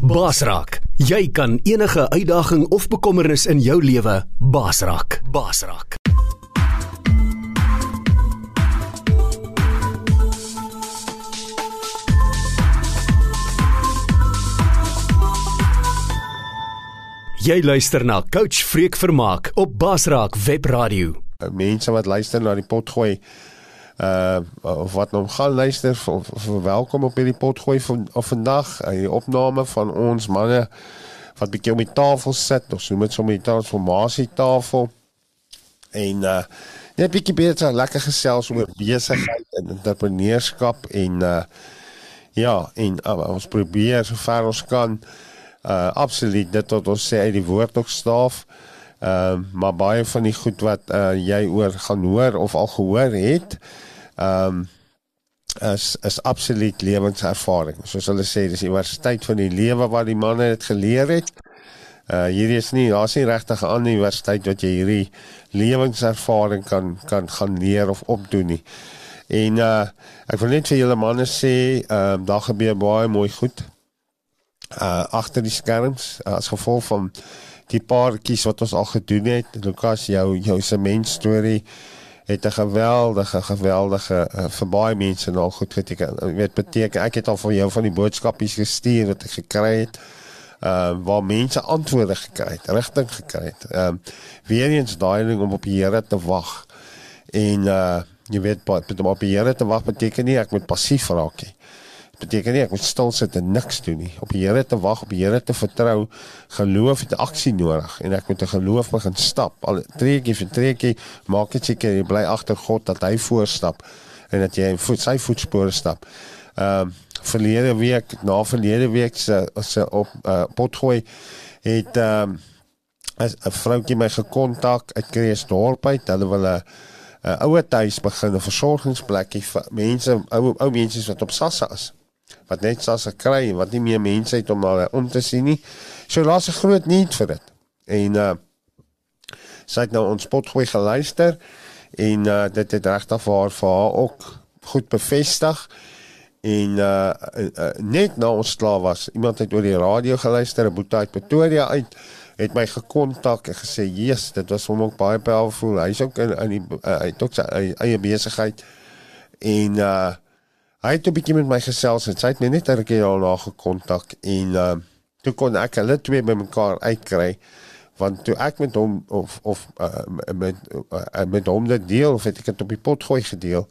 Basraak, jy kan enige uitdaging of bekommernis in jou lewe basraak. Basraak. Jy luister na Coach Freek Vermaak op Basraak Webradio. mense wat luister na die potgooi uh of wat nou gaan luister of, of welkom op hierdie potgooi van of vandag uh, die opname van ons manne wat bietjie om die tafel sit of so met so 'n transformasie tafel en uh net bietjie beter lekker gesels oor besigheid en entrepreneurskap en uh ja en uh, ons probeer so ver ons kan uh absoluut dit wat ons sê uit die woord ook staaf. Uh, maar baie van die goed wat uh, jy oor gaan hoor of al gehoor het, ehm um, is is absoluut lewenservaring. Soos hulle sê, dis universiteit van die lewe waar die manne dit geleer het. Uh hierdie is nie, daar's nie regtig 'n ander universiteit wat jy hierdie lewenservaring kan kan gaan leer of opdoen nie. En uh ek wil net vir julle manne sê, ehm uh, daar gebeur baie mooi goed. Uh agter die skerms uh, as gevolg van die paar kies wat ons al gedoen het. Lukas, jou jou sement storie het 'n geweldige geweldige uh, vir baie mense nou goed geteken. Ek weet beteken ek het al van jou van die boodskapies gestuur wat ek gekry het. Ehm uh, waar mense antwoorde gekry het, rigting gekry het. Ehm uh, weer eens daai ding om op die Here te wag. En uh jy weet om op die Here te wag beteken nie ek moet passief raak nie beteken nie ek moet stil sit en niks doen nie. Op die Here te wag, op die Here te vertrou. Geloof het aksie nodig en ek moet 'n geloof begin stap. Al treetjie vir treetjie maak dit seker jy bly agter God dat hy voorstap en dat jy in voet sy voetspore stap. Ehm uh, verlede week, na verlede week se se op uh, potgooi het ehm uh, 'n vroutjie my gekontak uit Kreeusdorp uit. Hulle wil 'n 'n ouer tuis begin 'n versorgingsplekkie vir mense ou ou mense wat op Sassa is wat net sas gekry wat nie meer mense het om hulle om te sien nie. So laat 'n groot need vir dit. En uh sy het nou ons potgooi geluister en uh dit het regtig vir haar vir haar ook goed bevestig. En uh, uh net na ons klaar was, iemand het oor die radio geluister, 'n boetie uit Pretoria uit het my gekontak en gesê, "Jesus, dit was hom ook baie powerful. Hy's ook in in die uh, hy het ook sy eie besigheid." En uh Hy het 'n bietjie met my gesels en sy het net 'n keer al na gekontak en uh toe kon ek hulle twee bymekaar uitkry want toe ek met hom of of uh, met uh, met hom dit deel of het ek dit op die pot gooi gedeel.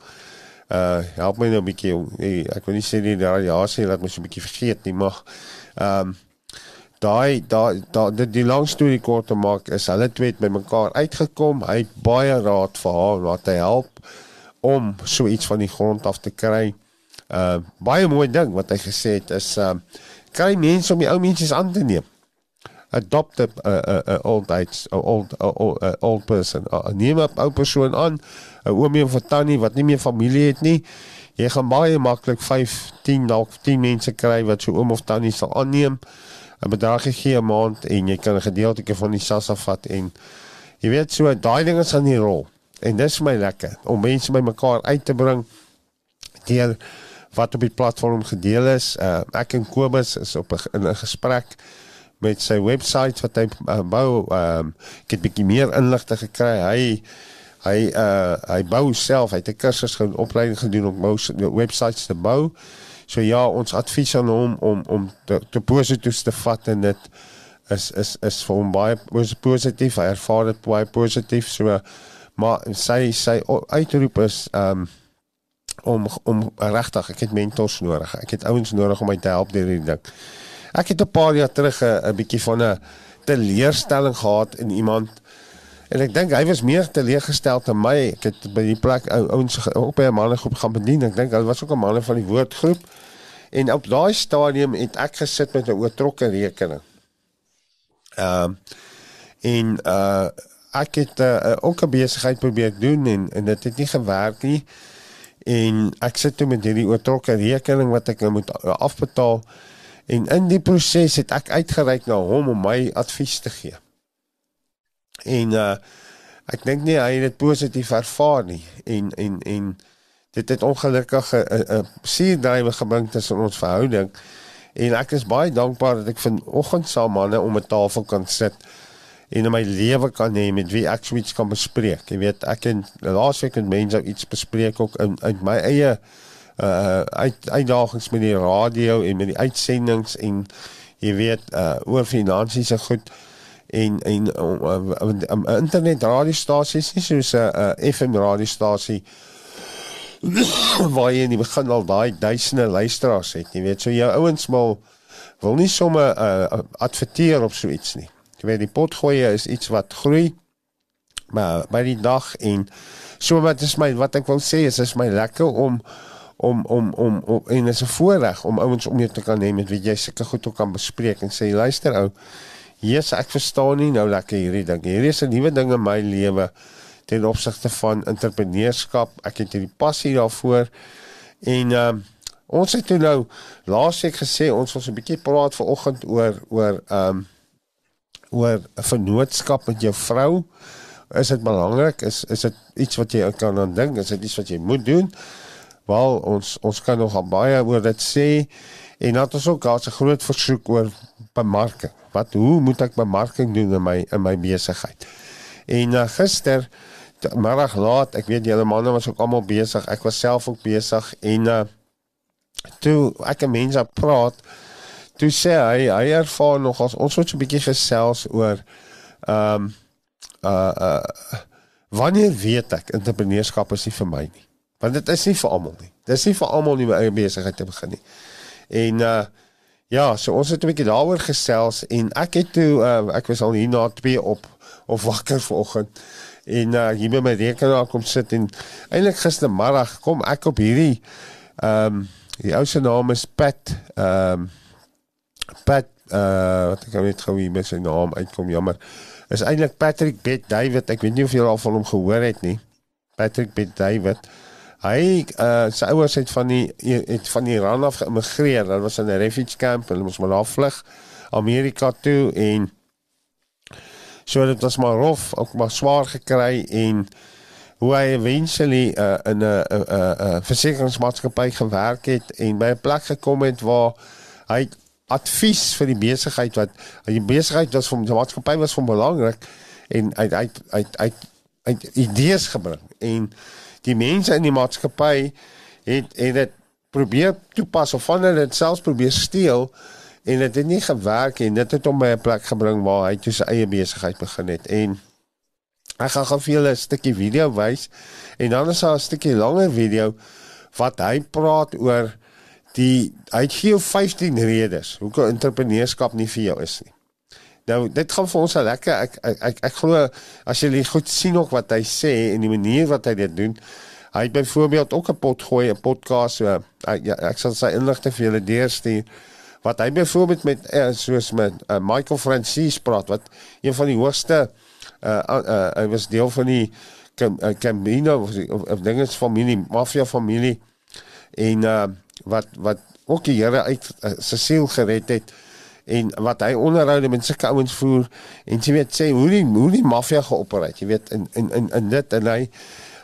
Uh help my nou 'n bietjie nee, ek wil nie sê die radiasie laat my so 'n bietjie vergeet nie mag. Ehm um, daai daai da, die lang storie kort te maak is hulle twee het bymekaar uitgekom. Hy het baie raad vir haar wat hy help om so iets van die grond af te kry uh baie mooi ding wat hy gesê het is uh kry mense om die ou mense aan te neem. Adopt a, a, a, a old age a old a, a old person. Uh, neem 'n ou persoon aan, 'n oomie of 'n tannie wat nie meer familie het nie. Jy gaan baie maklik 5, 10 dalk 10 mense kry wat so oom of tannie sal aanneem. 'n Bedrag gee 'n maand en jy kan 'n gedeeltjie van die sassa vat en jy weet so daai dinge is aan die rol. En dis vir my lekker om mense bymekaar uit te bring deur wat op die platform gedeel is. Uh, ek en Kobus is op 'n 'n gesprek met sy webwerf wat hy uh, bou. Um, ek het bietjie meer inligting gekry. Hy hy uh hy bou self. Hy het 'n kursus gedoen, opleiding gedoen om bou webwerwe te bou. So ja, ons advies aan hom om om te, te positief te vat en dit is is is vir hom baie positief. Hy ervaar dit baie positief. So maar sy sy uitroep is um om om regtig ek het mentors nodig. Ek het ouens nodig om my te help deur hierdie ding. Ek het 'n paar jaar terug 'n bietjie van 'n teleurstelling gehad in iemand en ek dink hy was meer teleurgestel te my. Ek het by die plek ouens op by 'n mannegroep gaan bedien. Ek dink hulle was ook 'n manne van die woordgroep. En op daai stadium het ek gesit met 'n oortrokke rekening. Ehm uh, en uh ek het uh, ook 'n besigheid probeer doen en en dit het nie gewerk nie en ek sit toe met hierdie oortrokke rekening wat ek nou moet afbetaal. En in die proses het ek uitgereik na hom om my advies te gee. En uh ek dink nie hy het dit positief ervaar nie. En en en dit het ongelukkig 'n 'n suurdrywe gebring tussen ons verhouding. En ek is baie dankbaar dat ek vanoggend saam manne om 'n tafel kan sit en in my lewe kan hê met wie ek iets kan bespreek. Jy weet, ek en laasweek het mense iets bespreek ook in uit my eie uh uit uitdagings met die radio en met die uitsendings en jy weet uh oor finansies en goed en en uh, uh, uh, internet radiostasies is soos 'n uh, FM radiostasie waar jy in die begin al daai duisende luisteraars het, jy weet, so jou ouens wil nie sommer uh, adverteer op so iets nie. Jy weet die potgoeie is iets wat groei maar by die dag en so wat is my wat ek wil sê is is my lekker om om om om, om en is 'n voorreg om ouens om jou te kan hê met wie jy seker goed ook kan bespreek en sê luister ou Jesus ek verstaan nie nou lekker hierdie ding hierdie is 'n nuwe ding in my lewe ten opsigte van entrepreneurskap. Ek het hierdie passie daarvoor. En ehm um, ons het toe nou laasweek gesê ons wil so 'n bietjie praat vanoggend oor oor ehm um, oor 'n vennootskap met jou vrou. Is dit belangrik? Is is dit iets wat jy kan aan dink? Is dit iets wat jy moet doen? Wel, ons ons kan nog baie oor dit sê. En dan het ons ook gehad 'n groot versoek oor bemarking. Wat hoe moet ek bemarking doen in my in my besigheid? En uh, gister middag laat, ek weet julle manne was ook almal besig. Ek was self ook besig en uh toe ek 'n mens op praat, toe sê hy hy ervaar nog as ons moet so 'n bietjie gesels oor ehm um, uh uh wanneer weet ek entrepreneurskap is nie vir my nie. Want dit is nie vir almal nie. Dit is nie vir almal nie om 'n eie besigheid te begin nie. En uh ja, so ons het 'n bietjie daaroor gesels en ek het toe uh ek was al hier na 2 op of wakker vanoggend en uh, hier by my rekenaar kom sit en eintlik gistermiddag kom ek op hierdie ehm um, die ou se naam is Pat ehm um, Pat uh wat ek net gou hier met sy naam uitkom jammer. Is eintlik Patrick Bet David ek weet nie of jy al van hom gehoor het nie. Patrick Bet David. Hy uh sy ouers het van die het van Iran af geëmigreer. Hulle was in 'n refugee camp hulle moes maar daar vlug Amerika toe en So dit was maar rof, ook maar swaar gekry en hoe hy eventually uh, in 'n 'n 'n versekeringsmaatskappy gewerk het en by 'n plek gekom het waar hy advies vir die besigheid wat die besigheid was van die maatskappy was van belangrik en hy hy hy hy het idees gebring. En die mense in die maatskappy het het dit probeer toepas of van hulle dit selfs probeer steel en dit het nie gewerk en dit het hom by 'n plek gebring waar hy toe sy eie besigheid begin het. En ek gaan gou vir julle 'n stukkie video wys en dan is daar 'n stukkie langer video wat hy praat oor die hy gee 15 redes hoekom entrepreneurskap nie vir jou is nie. Nou dit gaan vir ons al lekker ek ek ek, ek glo as jy goed sien ook wat hy sê en die manier wat hy dit doen Hy het byvoorbeeld ook 'n pot gooi, 'n podcast so ja, ek sal sy inligting vir julle deurstuur wat hy byvoorbeeld met uh, soos met uh, Michael Francis praat wat een van die hoogste uh, uh, uh, hy was deel van die Camino of, of, of dinge familie mafia familie en uh, wat wat ook die Here uit uh, sy siel gered het en wat hy onderhoude met sulke ouens voer en jy weet sê hoe die hoe die mafia geopereer jy weet in in in in dit en hy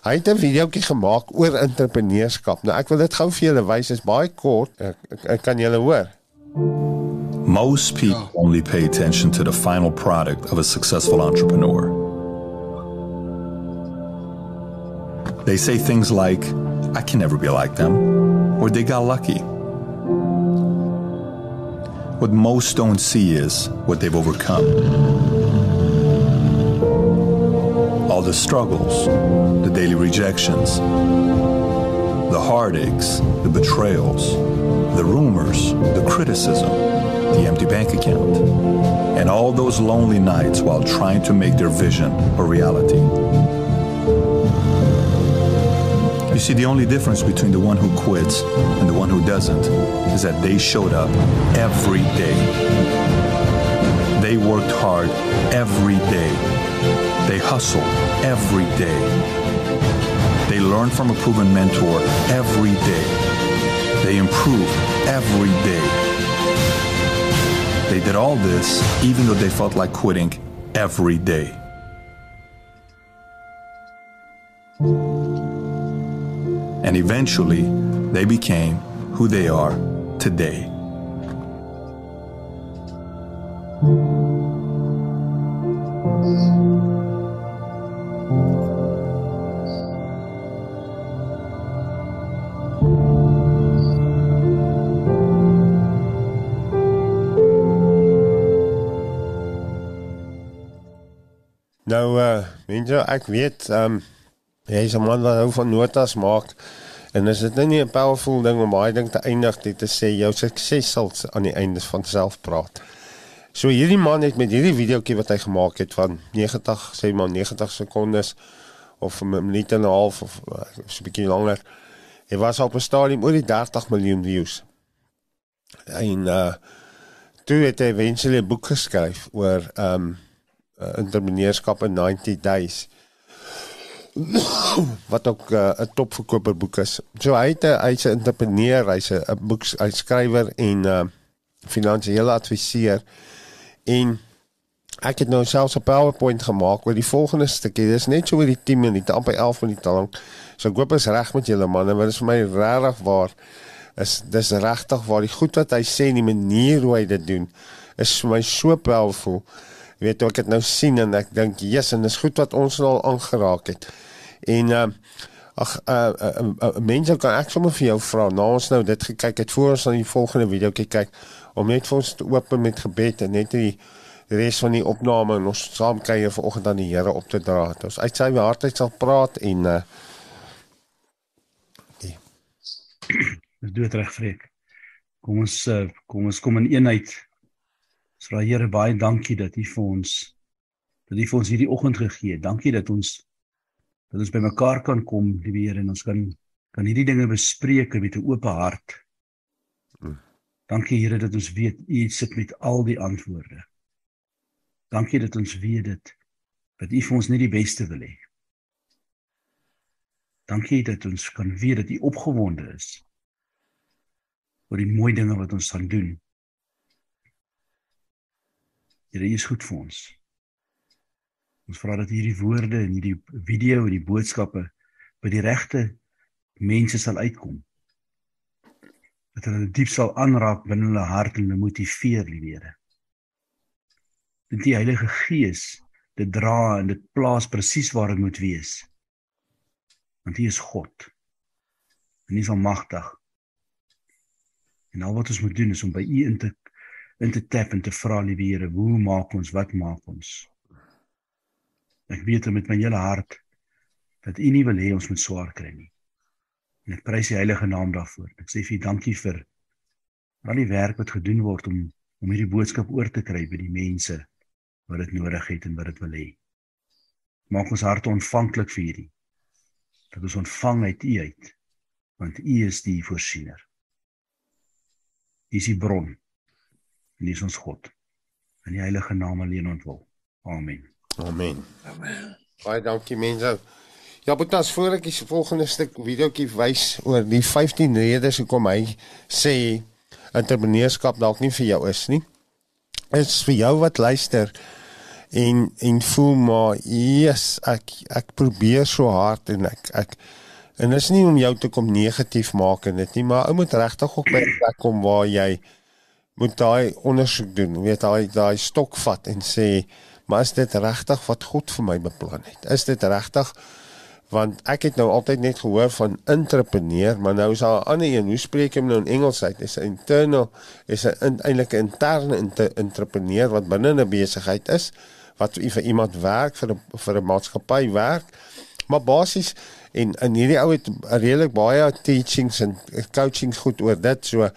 hy het 'n videoetjie gemaak oor entrepreneurskap. Nou ek wil dit gou vir julle wys is baie kort ek, ek, ek kan julle hoor. Most people only pay attention to the final product of a successful entrepreneur. They say things like, I can never be like them, or they got lucky. What most don't see is what they've overcome. All the struggles, the daily rejections, the heartaches, the betrayals, the rumors, the criticism, the empty bank account, and all those lonely nights while trying to make their vision a reality. You see, the only difference between the one who quits and the one who doesn't is that they showed up every day. They worked hard every day. They hustled every day. They learned from a proven mentor every day they improved every day. They did all this even though they felt like quitting every day. And eventually, they became who they are today. Nou uh mense, ek weet ehm um, jy is 'n man wat hou van notas maak en is dit nou nie 'n powerful ding om baie ding te eindig dit te sê jou sukses sal aan die einde van self praat. So hierdie man het met hierdie videoetjie wat hy gemaak het van 90 sê maar 90 sekondes of 'n minuut en 'n half of uh, so 'n bietjie langer. Hy was op 'n stadium oor die 30 miljoen views. En uh toe het hy eventueel 'n boek geskryf oor um, uh, entrepreneurskap in 90 days wat ook uh, 'n uh, topverkoper boek is. So hy het hy's 'n entrepreneur, hy's 'n boek skrywer en 'n uh, finansiële adviseur en ek het nou selfs 'n PowerPoint gemaak oor die volgende stukkie. Dis net so oor die 10 minute, amper 11 minute lank. So ek hoop is reg met julle manne, want dit is vir my regtig waar is dis regtig waar die goed wat hy sê en die manier hoe hy dit doen is vir my so powerful weet ek het nou sien en ek dink yes en dis goed wat ons al aangeraak het. En uh ag uh, uh, uh, uh mense kan ek sommer vir jou vra nou ons nou dit gekyk het voor ons aan die volgende video kyk om net vir ons te open met gebed en net die res van die opname en ons saam kuier vanoggend aan die Here op te dra. Ons uit sy hart uit sal praat en uh Dis doodreg vreek. Kom ons uh, kom ons kom in eenheid Ons vra Here baie dankie dat U vir ons dat U vir ons hierdie oggend gegee het. Dankie dat ons dat ons bymekaar kan kom, liewe Here, en ons kan kan hierdie dinge bespreek met 'n oop hart. Hmm. Dankie Here dat ons weet U sit met al die antwoorde. Dankie dat ons weet dit dat U vir ons net die beste wil hê. Dankie dat ons kan weet dat U opgewonde is oor die mooi dinge wat ons gaan doen Here is goed vir ons. Ons vra dat hierdie woorde en hierdie video en die boodskappe by die regte mense sal uitkom. Dat hulle diep sal aanraak binne hulle hart en hulle motiveer, liewe. Dat die Heilige Gees dit dra en dit plaas presies waar dit moet wees. Want U is God. En U is almagtig. En al wat ons moet doen is om by U in te in te tap en te vra liewe Here, hoe maak ons? Wat maak ons? Ek weet met my hele hart dat U nie wil hê ons moet swaar kry nie. En ek prys die heilige naam daarvoor. Ek sê vir U dankie vir al die werk wat gedoen word om om hierdie boodskap oor te kry by die mense wat dit nodig het en wat dit wil hê. Maak ons harte ontvanklik vir hierdie. Dat ons ontvang uit U uit want U is die voorsiener. U is die bron en dis ons God. In die heilige naam alleen ontwil. Amen. Amen. Amen. Baie dankie mense. Ja, Boetas, voor ek die volgende stuk videoetjie wys oor die 15 redes hoekom hy sê entrepreneurskap dalk nie vir jou is nie. Is vir jou wat luister en en voel maar yes, ek ek probeer so hard en ek ek en dit is nie om jou te kom negatief maak en dit nie, maar ou moet regtig ook by 'n plek kom waar jy moet daai ondersoek doen, weet daai daai stok vat en sê, maar is dit regtig wat God vir my beplan het? Is dit regtig want ek het nou altyd net gehoor van entrepreneur, maar nou is daar 'n ander een. Hoe spreek jy hom nou in Engels uit? Is 'n internal is 'n eintlik 'n interne entrepreneur wat binne 'n besigheid is wat vir iemand werk vir 'n vir 'n maatskappy werk. Maar basies en in hierdie ou het redelik baie teachings en coachings goed oor dit so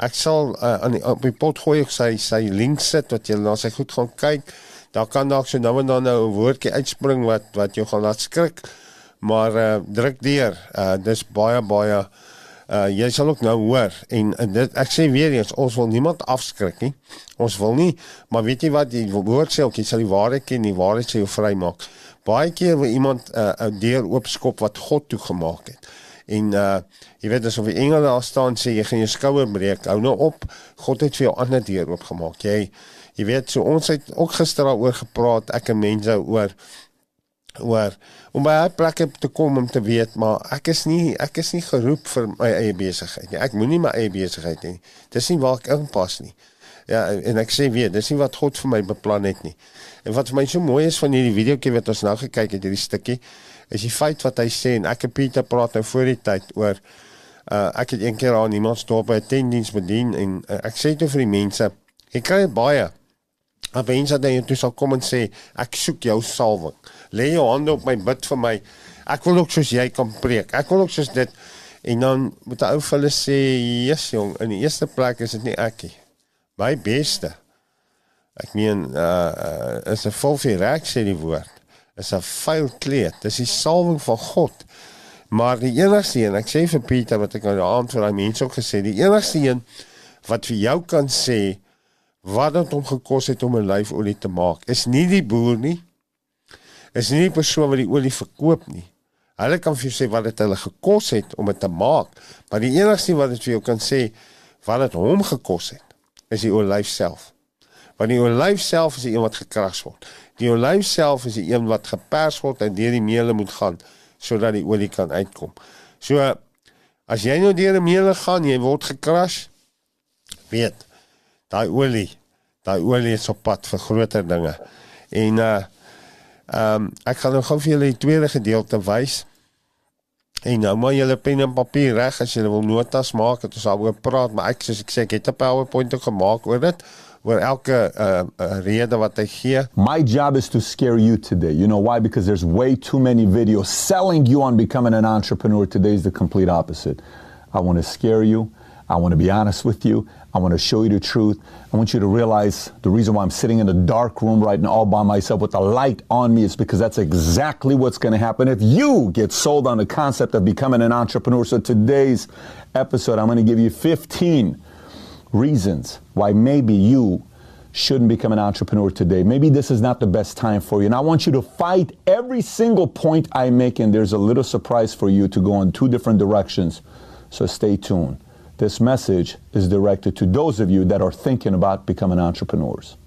Ek sal uh, aan die, op die pot gooi ek sy sy link sit wat jy na sy goed gaan kyk. Daar kan dalk so nou en dan nou 'n woordjie uitspring wat wat jou gaan laat skrik. Maar uh, druk deur. Uh, dis baie baie uh, jy sal ook nou hoor en, en dit ek sê weer eens ons wil niemand afskrik nie. Ons wil nie, maar weet jy wat die woord sê jy sal die waarheid ken, die waarheid sal jou vrymaak. Baie keer wil iemand 'n uh, deur oopskop wat God toegemaak het. En uh jy weet asof die engele daar staan sê jy gaan jou skouer breek. Hou nou op. God het vir jou ander deur oopgemaak. Jy jy weet so ons het ook gister daaroor gepraat ek en mense oor oor om by 'n plek te kom om te weet maar ek is nie ek is nie geroep vir my eie besigheid nie. Ek moenie my eie besigheid hê. Dis nie waar ek inpas nie. Ja, en ek sê weer, dis nie wat God vir my beplan het nie. En wat vir my so mooi is van hierdie videoetjie wat ons nou gekyk het, hierdie stukkie, is die feit wat hy sê en ek en Pieter praat nou voor die tyd oor uh ek het eendag aan iemand stop by 'n tendiens bedien en uh, ek sê toe vir die mense, ek kry baie Maar mense dan jy toe sal kom en sê ek soek jou salwing. Lê jou hande op my bid vir my. Ek wil ook soos jy kan preek. Ek wil ook soos dit en dan moet 'n ou vir hulle sê, "Jesus jong, in die eerste plek is dit nie ek nie. My beste." Ek meen uh, uh is 'n volfie reg sê die woord. Is 'n vuil kleed. Dis die salwing van God. Maar die enigste een, ek sê vir Pieter wat ek nou aan vir daai mense ook gesê, die enigste een wat vir jou kan sê wat dit hom gekos het om 'n lyfolie te maak. Is nie die boer nie. Is nie die persoon wat die olie verkoop nie. Hulle kan vir jou sê wat dit hulle gekos het om dit te maak, maar die enigste wat dit vir jou kan sê wat dit hom gekos het, is die olyf self. Want die olyf self is die een wat gekras word. Die olyf self is die een wat gepers word en deur die meule moet gaan sodat die olie kan uitkom. So as jy nou deur die meule gaan, jy word gekras, weet daai olie, daai olie is op pad vir groter dinge. En uh ehm um, ek gaan nou gou vir julle die tweede gedeelte wys. En nou maar julle pen en papier reg as julle wil notas maak, het ons daaroor praat, maar ek soos ek sê ek het 'n PowerPoint ook gemaak oor dit oor elke uh, uh, rede wat hy gee. My job is to scare you today. You know why? Because there's way too many videos selling you on becoming an entrepreneur. Today is the complete opposite. I want to scare you. I want to be honest with you. I want to show you the truth. I want you to realize the reason why I'm sitting in a dark room right now all by myself with the light on me is because that's exactly what's going to happen if you get sold on the concept of becoming an entrepreneur. So today's episode, I'm going to give you 15 reasons why maybe you shouldn't become an entrepreneur today. Maybe this is not the best time for you. And I want you to fight every single point I make, and there's a little surprise for you to go in two different directions. So stay tuned. This message is directed to those of you that are thinking about becoming entrepreneurs.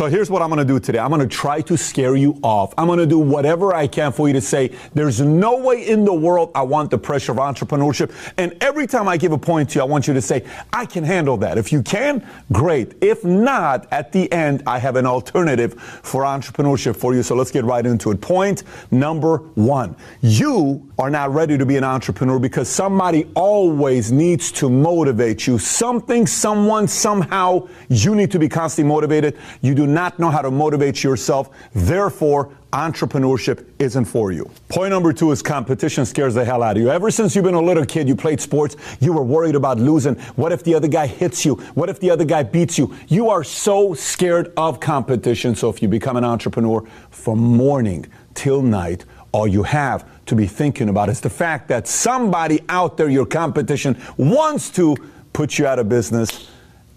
So here's what I'm going to do today. I'm going to try to scare you off. I'm going to do whatever I can for you to say, there's no way in the world I want the pressure of entrepreneurship. And every time I give a point to you, I want you to say, I can handle that. If you can, great. If not, at the end, I have an alternative for entrepreneurship for you. So let's get right into it. Point number one. You are not ready to be an entrepreneur because somebody always needs to motivate you. Something, someone, somehow, you need to be constantly motivated. You do not know how to motivate yourself. Therefore, entrepreneurship isn't for you. Point number two is competition scares the hell out of you. Ever since you've been a little kid, you played sports, you were worried about losing. What if the other guy hits you? What if the other guy beats you? You are so scared of competition. So if you become an entrepreneur from morning till night, all you have to be thinking about is the fact that somebody out there, your competition, wants to put you out of business,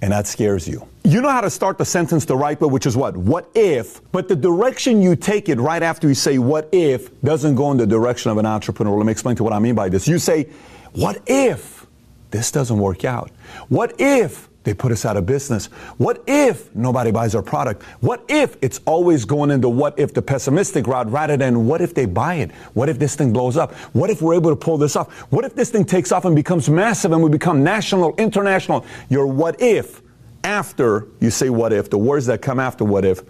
and that scares you. You know how to start the sentence the right way, which is what? What if? But the direction you take it right after you say what if doesn't go in the direction of an entrepreneur. Let me explain to you what I mean by this. You say, what if this doesn't work out? What if they put us out of business? What if nobody buys our product? What if it's always going into what if the pessimistic route rather than what if they buy it? What if this thing blows up? What if we're able to pull this off? What if this thing takes off and becomes massive and we become national, international? Your what if after you say what if, the words that come after what if,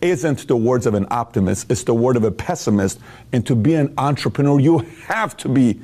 isn't the words of an optimist, it's the word of a pessimist. And to be an entrepreneur, you have to be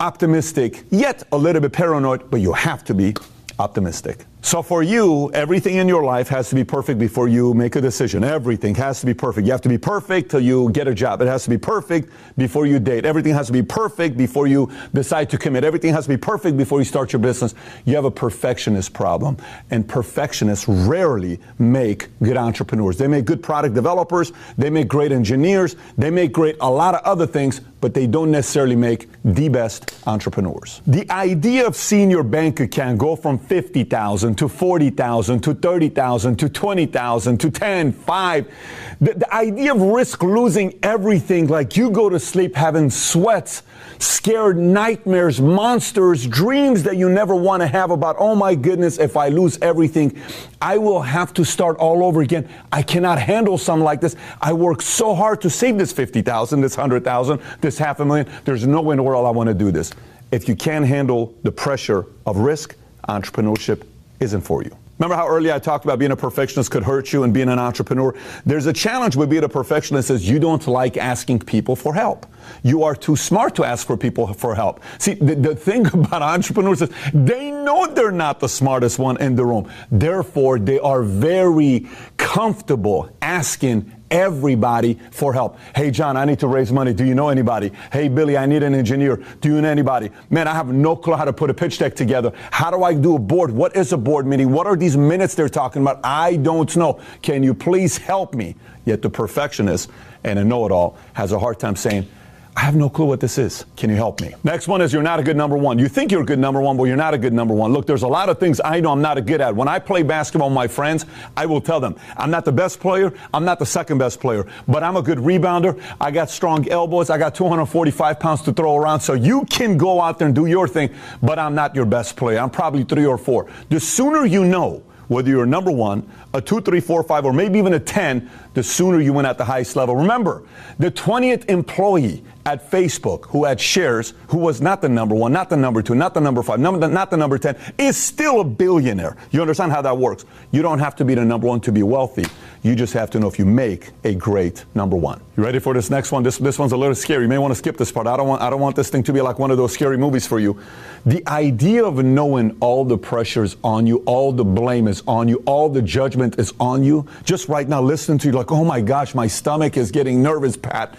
optimistic, yet a little bit paranoid, but you have to be optimistic. So for you, everything in your life has to be perfect before you make a decision. Everything has to be perfect. You have to be perfect till you get a job. It has to be perfect before you date. Everything has to be perfect before you decide to commit. Everything has to be perfect before you start your business. You have a perfectionist problem. And perfectionists rarely make good entrepreneurs. They make good product developers. They make great engineers. They make great a lot of other things, but they don't necessarily make the best entrepreneurs. The idea of seeing your bank account go from 50,000 to 40,000 to 30,000 to 20,000 to 10, 5. The, the idea of risk losing everything, like you go to sleep having sweats, scared nightmares, monsters, dreams that you never want to have about, oh my goodness, if I lose everything, I will have to start all over again. I cannot handle something like this. I work so hard to save this 50,000, this 100,000, this half a million. There's no way in the world I want to do this. if you can't handle the pressure of risk, entrepreneurship isn't for you. Remember how earlier I talked about being a perfectionist could hurt you and being an entrepreneur? There's a challenge with being a perfectionist is you don't like asking people for help. You are too smart to ask for people for help. See, the, the thing about entrepreneurs is they know they're not the smartest one in the room. Therefore, they are very comfortable asking everybody for help. Hey, John, I need to raise money. Do you know anybody? Hey, Billy, I need an engineer. Do you know anybody? Man, I have no clue how to put a pitch deck together. How do I do a board? What is a board meeting? What are these minutes they're talking about? I don't know. Can you please help me? Yet the perfectionist and a know it all has a hard time saying, I have no clue what this is. Can you help me? Next one is you're not a good number one. You think you're a good number one, but you're not a good number one. Look, there's a lot of things I know I'm not a good at. When I play basketball with my friends, I will tell them I'm not the best player. I'm not the second best player, but I'm a good rebounder. I got strong elbows. I got 245 pounds to throw around. So you can go out there and do your thing, but I'm not your best player. I'm probably three or four. The sooner you know, whether you're a number one, a two, three, four, five, or maybe even a 10, the sooner you win at the highest level. Remember, the 20th employee at Facebook who had shares, who was not the number one, not the number two, not the number five, number, not the number 10, is still a billionaire. You understand how that works? You don't have to be the number one to be wealthy. You just have to know if you make a great number one. You ready for this next one? This, this one's a little scary. You may want to skip this part. I don't, want, I don't want this thing to be like one of those scary movies for you. The idea of knowing all the pressures on you, all the blame is on you, all the judgment is on you, just right now listening to you like, oh my gosh, my stomach is getting nervous, Pat.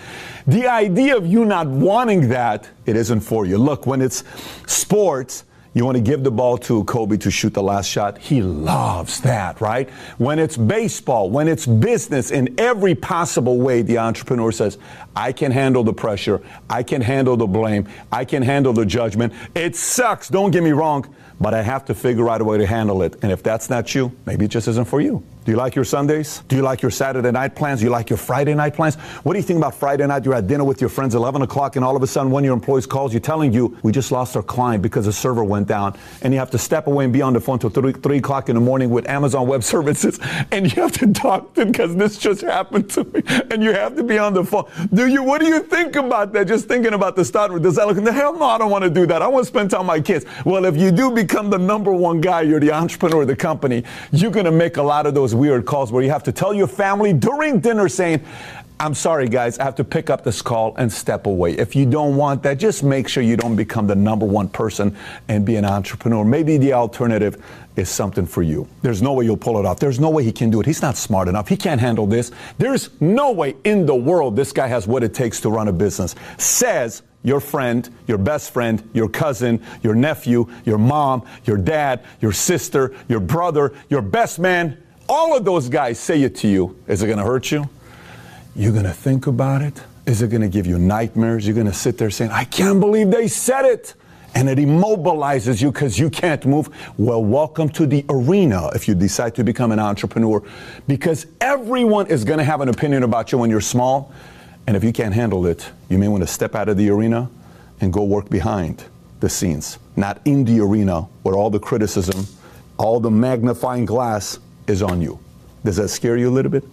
The idea of you not wanting that, it isn't for you. Look, when it's sports, you want to give the ball to Kobe to shoot the last shot. He loves that, right? When it's baseball, when it's business, in every possible way, the entrepreneur says, I can handle the pressure. I can handle the blame. I can handle the judgment. It sucks. Don't get me wrong, but I have to figure out a way to handle it. And if that's not you, maybe it just isn't for you. Do you like your Sundays? Do you like your Saturday night plans? Do you like your Friday night plans? What do you think about Friday night? You're at dinner with your friends, 11 o'clock, and all of a sudden one of your employees calls you telling you, we just lost our client because the server went down. And you have to step away and be on the phone till 3, 3 o'clock in the morning with Amazon Web Services. And you have to talk to them because this just happened to me. And you have to be on the phone. Do you, what do you think about that? Just thinking about the start. Does that look, the hell no, I don't want to do that. I want to spend time with my kids. Well, if you do become the number one guy, you're the entrepreneur of the company, you're going to make a lot of those weird calls where you have to tell your family during dinner saying, I'm sorry, guys, I have to pick up this call and step away. If you don't want that, just make sure you don't become the number one person and be an entrepreneur. Maybe the alternative is something for you. There's no way you'll pull it off. There's no way he can do it. He's not smart enough. He can't handle this. There's no way in the world this guy has what it takes to run a business. Says your friend, your best friend, your cousin, your nephew, your mom, your dad, your sister, your brother, your best man all of those guys say it to you, is it going to hurt you? You're going to think about it? Is it going to give you nightmares? You're going to sit there saying, I can't believe they said it. And it immobilizes you because you can't move. Well, welcome to the arena if you decide to become an entrepreneur because everyone is going to have an opinion about you when you're small. And if you can't handle it, you may want to step out of the arena and go work behind the scenes, not in the arena where all the criticism, all the magnifying glass is on you. Does that scare you a little bit?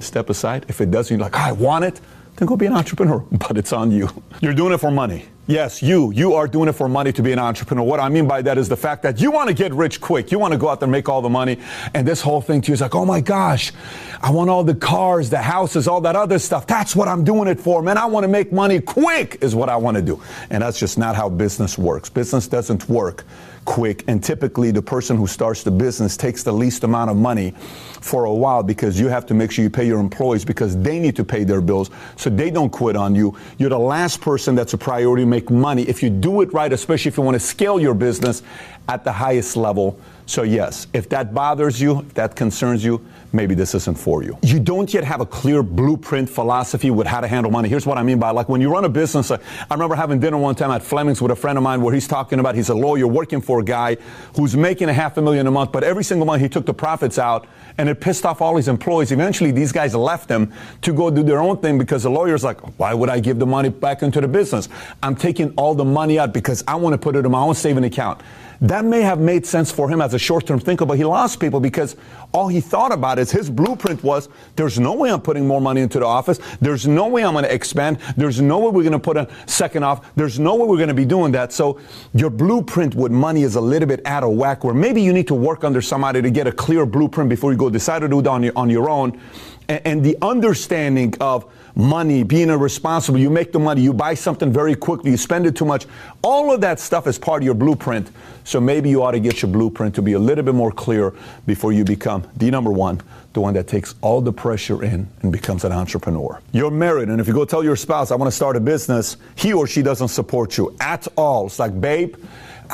Step aside. If it doesn't, you're like, I want it, then go be an entrepreneur. But it's on you. You're doing it for money. Yes, you. You are doing it for money to be an entrepreneur. What I mean by that is the fact that you want to get rich quick. You want to go out there and make all the money. And this whole thing to you is like, oh my gosh, I want all the cars, the houses, all that other stuff. That's what I'm doing it for, man. I want to make money quick is what I want to do. And that's just not how business works. Business doesn't work quick. And typically, the person who starts the business takes the least amount of money for a while because you have to make sure you pay your employees because they need to pay their bills so they don't quit on you. You're the last person that's a priority to make money if you do it right, especially if you want to scale your business at the highest level. So, yes, if that bothers you, if that concerns you, maybe this isn't for you. You don't yet have a clear blueprint philosophy with how to handle money. Here's what I mean by like when you run a business. Uh, I remember having dinner one time at Fleming's with a friend of mine where he's talking about he's a lawyer working for a guy who's making a half a million a month, but every single month he took the profits out and it pissed off all his employees. Eventually, these guys left him to go do their own thing because the lawyer's like, why would I give the money back into the business? I'm taking all the money out because I want to put it in my own saving account. That may have made sense for him as a short term thinker, but he lost people because all he thought about is his blueprint was there's no way I'm putting more money into the office. There's no way I'm going to expand. There's no way we're going to put a second off. There's no way we're going to be doing that. So your blueprint with money is a little bit out of whack where maybe you need to work under somebody to get a clear blueprint before you go decide to do it on your, on your own. And, and the understanding of money, being irresponsible, you make the money, you buy something very quickly, you spend it too much. All of that stuff is part of your blueprint. So maybe you ought to get your blueprint to be a little bit more clear before you become the number one, the one that takes all the pressure in and becomes an entrepreneur. You're married, and if you go tell your spouse, I want to start a business, he or she doesn't support you at all. It's like, babe,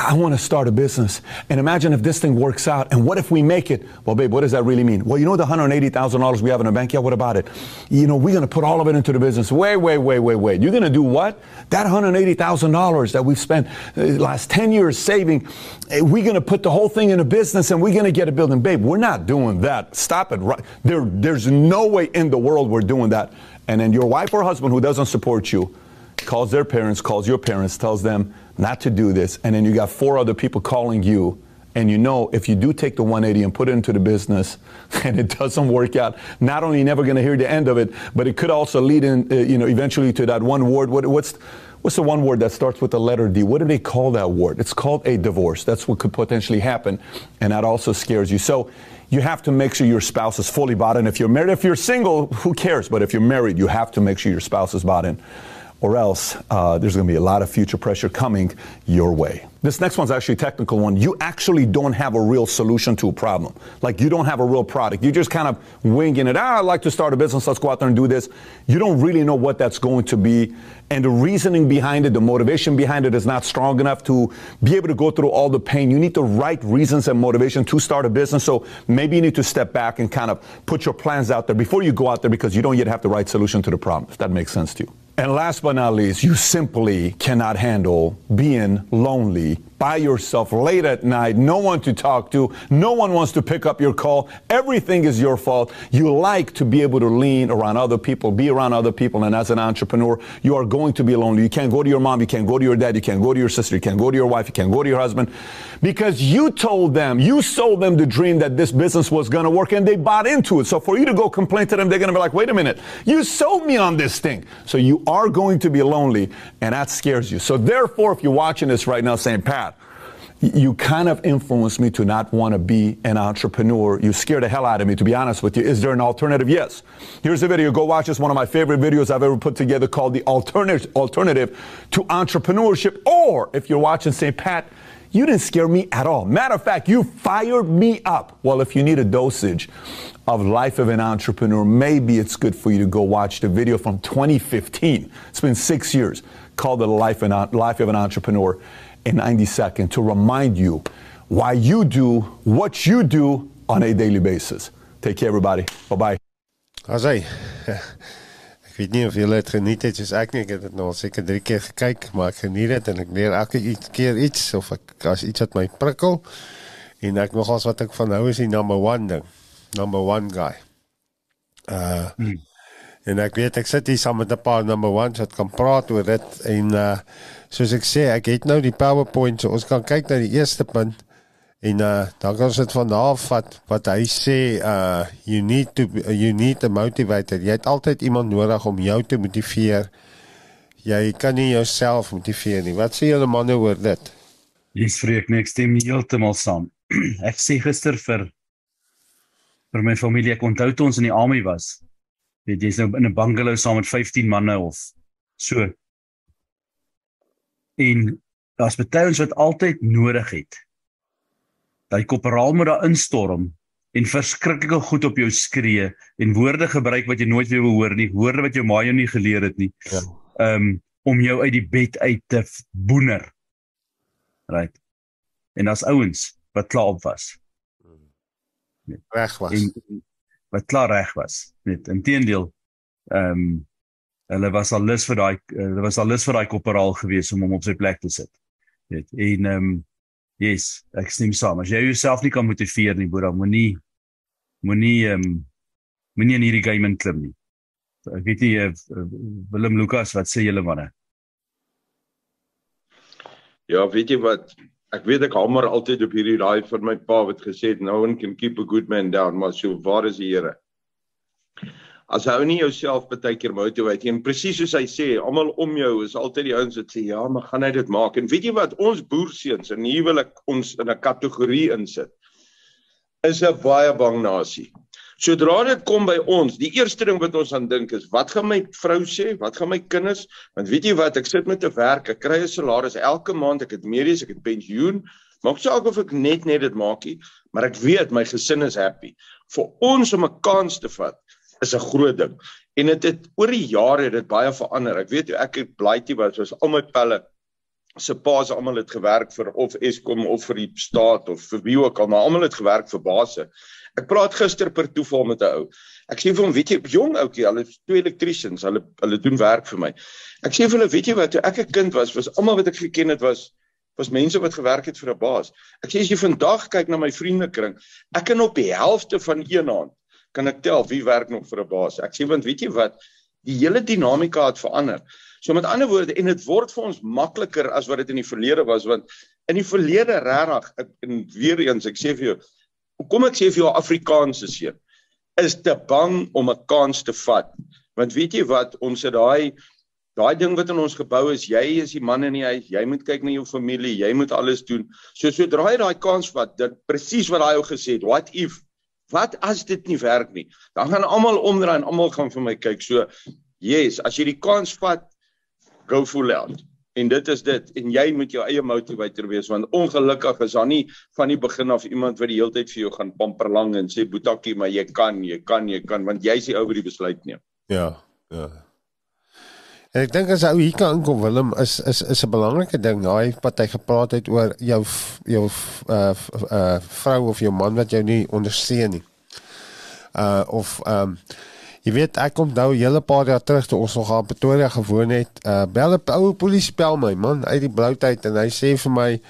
I want to start a business. And imagine if this thing works out. And what if we make it? Well, babe, what does that really mean? Well, you know the $180,000 we have in the bank? Yeah, what about it? You know, we're going to put all of it into the business. Wait, wait, wait, wait, wait. You're going to do what? That $180,000 that we've spent the last 10 years saving, eh, we're going to put the whole thing in a business and we're going to get a building. Babe, we're not doing that. Stop it. There, there's no way in the world we're doing that. And then your wife or husband who doesn't support you calls their parents, calls your parents, tells them, not to do this, and then you got four other people calling you, and you know if you do take the 180 and put it into the business and it doesn't work out, not only you're never going to hear the end of it, but it could also lead in, uh, you know, eventually to that one word. What, what's what's the one word that starts with the letter D? What do they call that word? It's called a divorce. That's what could potentially happen, and that also scares you. So you have to make sure your spouse is fully bought in. If you're married, if you're single, who cares? But if you're married, you have to make sure your spouse is bought in or else uh, there's going to be a lot of future pressure coming your way. This next one's actually a technical one. You actually don't have a real solution to a problem. Like you don't have a real product. You're just kind of winging it. Ah, I'd like to start a business. Let's go out there and do this. You don't really know what that's going to be. And the reasoning behind it, the motivation behind it is not strong enough to be able to go through all the pain. You need the right reasons and motivation to start a business. So maybe you need to step back and kind of put your plans out there before you go out there because you don't yet have the right solution to the problem, if that makes sense to you. And last but not least, you simply cannot handle being lonely by yourself late at night, no one to talk to, no one wants to pick up your call. Everything is your fault. You like to be able to lean around other people, be around other people. And as an entrepreneur, you are going to be lonely. You can't go to your mom, you can't go to your dad, you can't go to your sister, you can't go to your wife, you can't go to your husband because you told them, you sold them the dream that this business was going to work and they bought into it. So for you to go complain to them, they're going to be like, wait a minute, you sold me on this thing. So you are going to be lonely and that scares you. So therefore, if you're watching this right now saying, Pat, you kind of influenced me to not want to be an entrepreneur. You scared the hell out of me, to be honest with you. Is there an alternative? Yes. Here's a video. Go watch. It's one of my favorite videos I've ever put together called The Alternative, alternative to Entrepreneurship. Or if you're watching, St. Pat, you didn't scare me at all. Matter of fact, you fired me up. Well, if you need a dosage of Life of an Entrepreneur, maybe it's good for you to go watch the video from 2015. It's been six years called The Life, Life of an Entrepreneur in 90 seconds to remind you why you do what you do on a daily basis. Take care, everybody. Bye bye. As hy. Ek weet nie of julle dit geniet het soos ek nie. Ek het dit nou al seker 3 keer gekyk, maar ek geniet dit en ek leer elke keer iets of ek as iets wat my prikkel. En ek nogals wat ek van hou is die number 1 ding. Number 1 guy. Uh hmm. en ek weet ek sit hier saam met 'n paar number 1s wat kan praat oor dit en uh soos ek sê, ek het nou die PowerPoint, so ons kan kyk na die eerste punt en uh dan kan ons dit van daar vat wat hy sê uh you need to you need a motivator. Jy het altyd iemand nodig om jou te motiveer. Jy kan nie jouself motiveer nie. Wat sê julle manne oor dit? Dis vreek niks stem heeltemal saam. ek sê gister vir vir my familie ek onthou toe ons in die army was. Weet jy's nou in 'n bungalow saam met 15 manne of so en daar's baie ons wat altyd nodig het. Daai korporaal moet daar instorm en verskriklike goed op jou skree en woorde gebruik wat jy nooit weer hoor nie, woorde wat jou ma jou nie geleer het nie. Ja. Um om jou uit die bed uit te boener. Right. En daar's ouens wat klaar op was. Reg was. En, wat klaar reg was. Net inteendeel ehm um, hulle was al lus vir daai hulle was al lus vir daai koperaal gewees om hom op sy plek te sit. Weet. En ehm um, yes, ek stem saam. As jy jouself nie kan motiveer nie, boer, moenie moenie ehm um, moenie in hierdie game inklim nie. Ek weet nie uh, Willem Lukas wat sê julle manne? Ja, weet jy wat ek weet ek hamer altyd op hierdie raai van my pa wat gesê het no one can keep a good man down, maar so waar is die Here? As jy nie jouself baie keer motiveer nie en presies soos hy sê, almal om jou is altyd die ouens wat sê ja, maar gaan hy dit maak? En weet jy wat ons boerseuns en hier wil ek ons in 'n kategorie insit. Is 'n baie bang nasie. Sodra dit kom by ons, die eerste ding wat ons aan dink is, wat gaan my vrou sê? Wat gaan my kinders? Want weet jy wat, ek sit met 'n werk, ek kry 'n salaris elke maand, ek het medies, ek het pensioen. Maak saak of ek net net dit maak nie, maar ek weet my gesin is happy. Vir ons om 'n kans te vat is 'n groot ding. En dit het, het oor die jare dit baie verander. Ek weet ek het blaaitjie was was al my pelle se paas almal het gewerk vir of Eskom of vir die staat of vir wie ook al, maar almal het gewerk vir basse. Ek praat gister per toeval met 'n ou. Ek sê vir hom, weet jy, jong ouetjie, hulle is twee electricians, hulle hulle doen werk vir my. Ek sê vir hulle, weet jy wat, toe ek 'n kind was, was almal wat ek geken het was was mense wat gewerk het vir 'n baas. Ek sê as jy vandag kyk na my vriendekring, ek kan op die helfte van een hand kan ek tel wie werk nog vir 'n baas. Ek sê want weet jy wat, die hele dinamika het verander. So met ander woorde en dit word vir ons makliker as wat dit in die verlede was want in die verlede regtig en weer eens ek sê vir jou kom ek sê vir jou Afrikaanse seun is te bang om 'n kans te vat. Want weet jy wat, ons het daai daai ding wat in ons gebou is, jy is die man in die huis, jy moet kyk na jou familie, jy moet alles doen. So sodra jy daai kans vat, dit presies wat daai ou gesê het, what if Wat as dit nie werk nie? Dan gaan almal omdraai en almal gaan vir my kyk. So, yes, as jy die kans vat, go full out. En dit is dit en jy moet jou eie motivator wees want ongelukkig is daar nie van die begin af iemand wat die hele tyd vir jou gaan pamperlang en sê boetakkie maar jy kan, jy kan, jy kan want jy's die ou wat die besluit neem. Ja, ja. En ek dink as ou hier kan kom Willem is is is 'n belangrike ding. Daai wat hy gepraat het oor jou jou uh uh vrou of jou man wat jou nie ondersteun nie. Uh of ehm um, jy weet ek nou 'n hele paar jaar terug toe ons nog aan Pretoria gewoon het. Uh bel 'n ou polisie bel my man uit die blou tyd en hy sê vir my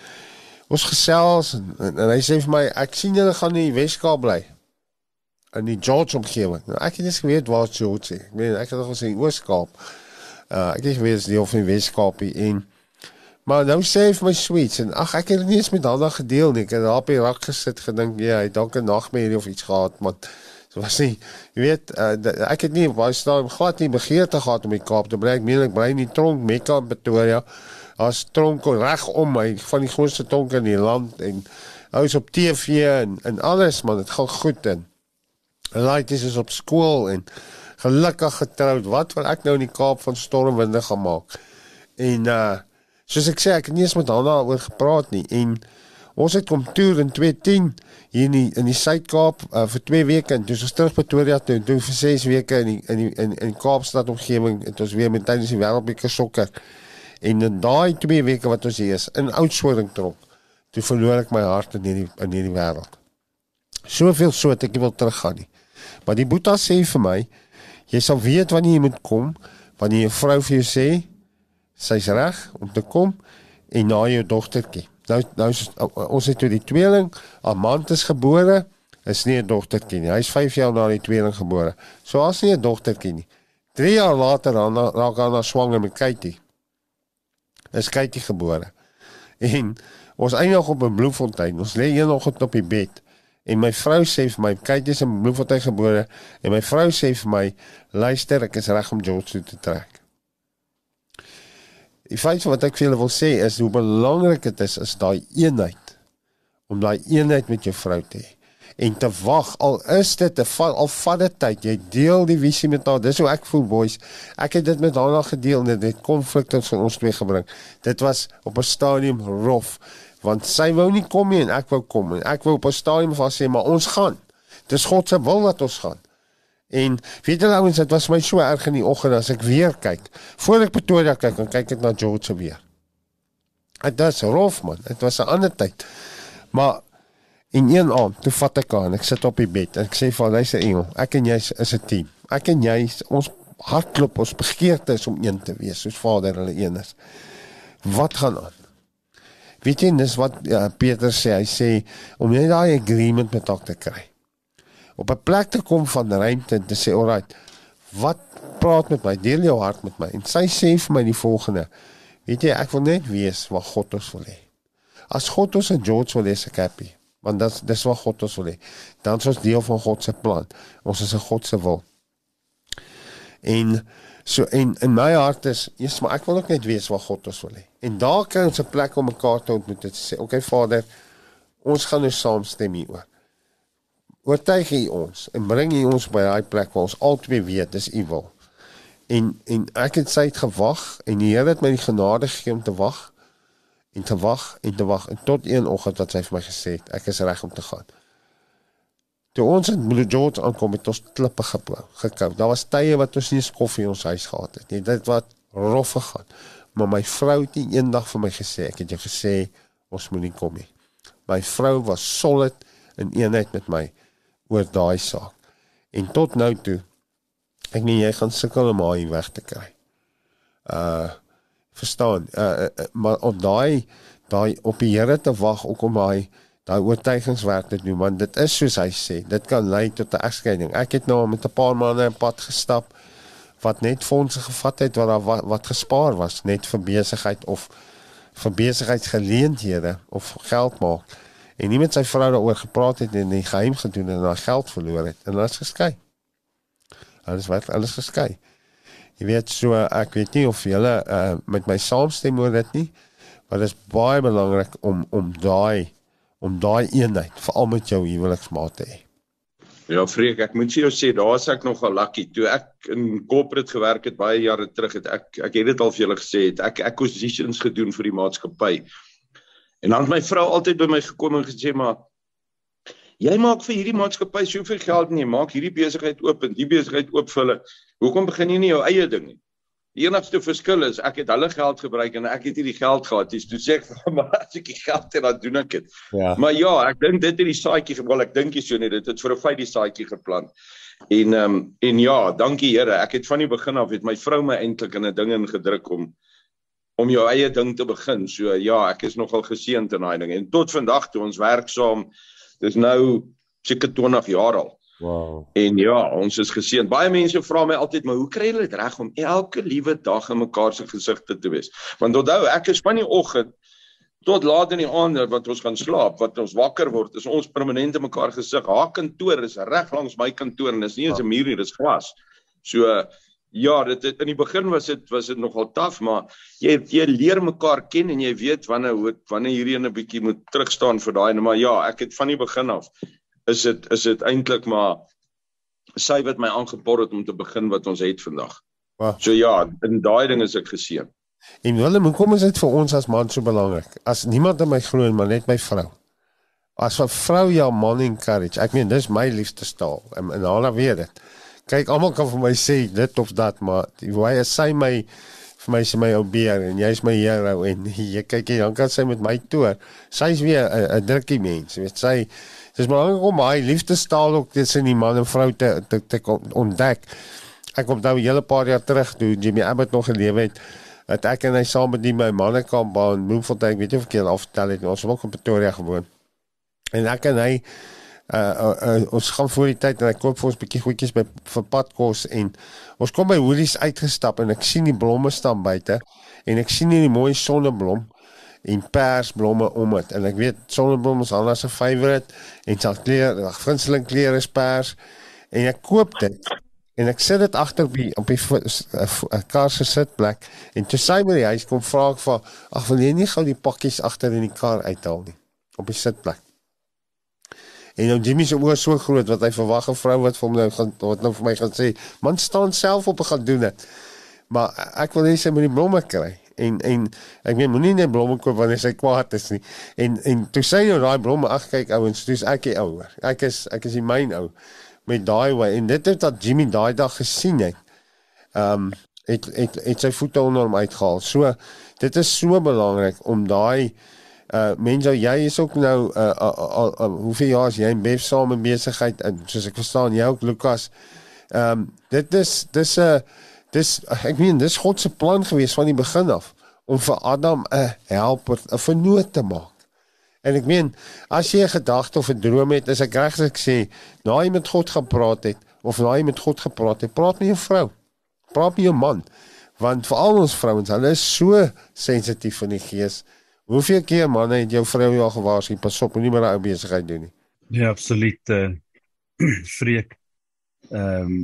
ons gesels en, en, en hy sê vir my ek sien julle gaan in die Weskaap bly in die George omgewing. Nou, ek het net geweet waar George is. Ek meen ek het nog gesien Ooskaap. Uh ek het geweet die of in Weskaapie en maar nou sê hy vir my sweets en ag ek het nie eens met daardie gedeel nie. Ek het daar op die rak gesit gedink ja, hy dalk 'n nagmerrie of iets gehad, maar so was nie. Jy weet, uh, ek het nie baie staan glad nie begeerte gehad om die Kaap te bly. Ek meen ek bly in die tronk Mekka in Pretoria. As tronk reg om my van die grootste tronk in die land en ouers op TV en en alles man, dit gaan goed in. Like dis is op skool en gelukkig getroud. Wat wil ek nou in die Kaap van stormwinde gaan maak? En uh soos ek sê, ek het nie eens met haar daaroor gepraat nie en ons het kom toer in 2010 hier in die, in die Suid-Kaap uh, vir 2 weke en dis ons terug Pretoria toe doen vir 6 weke in die, in die, in in Kaapstad omgewing het ons weer met tydens die wêreldbeker sokker. En in daai 2 weke wat ons hier is in Oudtshoorn tronk, toe verloor ek my hart in hierdie in hierdie wêreld. Soveel so dat ek nie wil teruggaan nie. Maar die Boeta sê vir my, Jy sal weet wanneer jy moet kom, wanneer jou vrou vir jou sê sy's reg om te kom en na jou dogtertjie. Nou nou ons het toe die tweeling, Amantus gebore, is nie 'n dogtertjie nie. Hy's 5 jaar na die tweeling gebore. So as nie 'n dogtertjie nie. 3 jaar later dan raak na swanger met Katie. Is Katie gebore. En ons eindig op 'n bloemfontein. Ons lê een oggend op die bed. En my vrou sê vir my, kyk jy's in Bloemfontein gebore. En my vrou sê vir my, luister, ek is reg om George toe te trek. Die feit wat ek vir julle wil sê is hoe belangrik dit is is daai eenheid. Om daai eenheid met jou vrou te hê. En te wag al is dit 'n al vat dit tyd jy deel die visie met haar dis hoe ek voel boys. Ek het dit met haar al gedeel en dit het konflikte van ons twee gebring. Dit was op 'n stadium rof want sy wou nie kom nie en ek wou kom en ek wou op 'n stadium vas sê maar ons gaan. Dis God se wil dat ons gaan. En weet julle ouens, dit was my so erg in die oggend as ek weer kyk. Voor ek Pretoria kyk, dan kyk ek na George weer. Dit was rof man, dit was 'n ander tyd. Maar in een aand, toe vat ek aan, ek sit op die bed en ek sê vir hy se engel, ek en jy is 'n team. Ek en jy, ons hartklop, ons begeerte is om een te wees, soos Vader hulle een is. Wat gaan aan? Weet jy dis wat ja, Peter sê, hy sê om net daai agreement met hom te kry. Op 'n plek te kom van ruimte te sê, "Alright, wat praat met my? Deel jou hart met my." En sy sê vir my die volgende: "Weet jy, ek wil net weet wat God ons wil hê. As God ons 'n George wil hê se happy, want dit dis wat God ons wil hê. Dan is ons deel van God se plan. Ons is 'n God se wil. En so en in my hart is, Jesus, maar ek wil ook net weet wat God ons wil hê. En daar kan ons 'n plek om mekaar te ontmoet en sê, "Oké okay, Vader, ons gaan nou saamstem hieroor." Oortuig hy ons en bring hy ons by daai plek waar ons albei weet dis u wil. En en ek het syd gewag en die Here het my die genade gegee om te wag en te wag en te wag tot een oggend wat hy vir my gesê het ek is reg om te gaan. Toe ons in Blue George aankom het ons klippe geplou, gekou. Daar was tye wat ons nie koffie in ons huis gehad het nie. Dit wat rof gegaan. Maar my vrou het nie eendag vir my gesê ek het jou gesê ons moet nie kom nie. My vrou was solid in eenheid met my oor daai saak. En tot nou toe ek nie jy gaan sukkel om haar weg te kry. Uh verstaan. Uh, uh, uh maar op daai daai op die Here te wag om hy daai oortuigingswerk te doen want dit is soos hy sê dit kan lei tot 'n egskeiding. Ek het nou met 'n paar manne 'n pad gestap wat net fondse gevat het wat wat, wat gespaar was net vir besigheid of vir besigheidsgeleenthede of geld maak. En nie met sy vrou daaroor gepraat het en die geheim gedoen en haar geld verloor het. En hulle is geskei. Alles wat alles geskei. Jy weet so ek weet nie of julle uh, met my saamstem oor dit nie maar dit is baie belangrik om om daai om daai eenheid veral met jou huweliksmaat te hê. Ja, Freek, ek moet jou sê, daar's ek nogal lucky. Toe ek in corporate gewerk het baie jare terug, het ek ek het dit al vir julle gesê, het ek acquisitions gedoen vir die maatskappy. En dan het my vrou altyd by my gekom en gesê, "Maar jy maak vir hierdie maatskappy soveel geld en jy maak hierdie besigheid oop en die besigheid oop vir hulle. Hoekom begin jy nie jou eie ding nie?" Die enigste verskil is ek het hulle geld gebruik en ek het nie die geld gehad nie. Toe sê ek vir hom as ek die geld het dan doen ek dit. Ja. Maar ja, ek dink dit het die saadjie gewol. Ek dink jy so net dit het vir 'n feit die saadjie geplant. En ehm um, en ja, dankie Here. Ek het van die begin af het my vrou my eintlik in 'n ding ingedruk om om jou eie ding te begin. So ja, ek is nogal geseënd in daai ding. En tot vandag toe ons werk saam. Dis nou seker 20 jaar al. Wow. En ja, ons is geseën. Baie mense vra my altyd, maar hoe kry hulle dit reg om elke liewe dag in mekaar se gesigte te wees? Want onthou, ek is van die oggend tot laat in die aand wat ons gaan slaap, wat ons wakker word, is ons permanent in mekaar gesig. Haar kantoor is reg langs my kantoor en dis nie eens 'n muur nie, dis glas. So ja, dit het, in die begin was dit was dit nogal taaf, maar jy jy leer mekaar ken en jy weet wanneer wanneer hierdie 'n bietjie moet terugstaan vir daai, maar ja, ek het van die begin af is dit is dit eintlik maar sy wat my aangepor het om te begin wat ons het vandag. Wow. So ja, in daai ding is ek geseën. En Willem, hoe kom dit vir ons as man so belangrik? As niemand in my glo en maar net my vrou. As 'n vrou jou man encourage. Ek meen dis my liefste staal en, en al weet dit. Kyk, almal kan vir my sê dit of dat, maar die way as sy my vir my sê my ou beer en jy's my hero en jy kyk jy dan kan sy met my toer. Sy's weer 'n drukkie mens, weet sy Dis belangrik om hy liefdestaal ook tussen die man en vrou te te, te ontdek. Ek kom nou 'n hele paar jaar terug toe Jimmy Abbott nog gelewe het. Dat ek en hy saam met die my manne kan baan Bloemfontein, weet jy ek al vertel het, ons was op Pretoria gewoon. En ek en hy uh, uh, uh ons gaan voor die tyd en ek koop vir ons 'n bietjie goedjies by vir padkos en ons kom by Woolies uitgestap en ek sien die blomme staan buite en ek sien hierdie mooi sonneblom en persblomme om dit. En ek weet sonneblomme is Anna se favourite en sy kleur, haar gunsteling kleur is pers en ek koop dit en ek sit dit agter die op die eh, kar se sitplek en toe sy by die huis kom vra ek vir ag wil jy nie gou die pakkies agter in die kar uithaal nie op die sitplek. En nou Jimmy se oor so groot wat hy verwag 'n vrou wat vir hom nou gaan wat nou vir my gaan sê, man staan self op en gaan doen dit. Maar ek wil net sê met die blomme kry en en ek meen moenie net blomme koop wanneer sy kwaad is nie. En en toe sê jy daai blomme ag kyk ouens, dis ek die ouer. Ek is ek is die myn ou met daai wy en dit het dat Jimmy daai dag gesien het. Ehm um, het het het sy voete onder hom uitgehaal. So dit is so belangrik om daai uh mense jy is ook nou uh, uh, uh, uh, uh hoeveel jaar is jy saam in besigheid en soos ek verstaan jy ook Lukas. Ehm um, dit is dis 'n uh, dis ek meen dis God se plan gewees van die begin af om vir Adam 'n helper, 'n vernoot te maak. En ek meen, as jy 'n gedagte of 'n droom het, is ek reg as ek sê, nou jy met God gepraat het of nou jy met God gepraat het, praat met jou vrou. Praat met jou man. Want vir al ons vrouens, hulle is so sensitief van die gees. Hoeveel keer man het jou vrou jou al gewaarsku pas op moenie meer daai besigheid doen nie. Ja, absoluut uh vreek. Ehm um,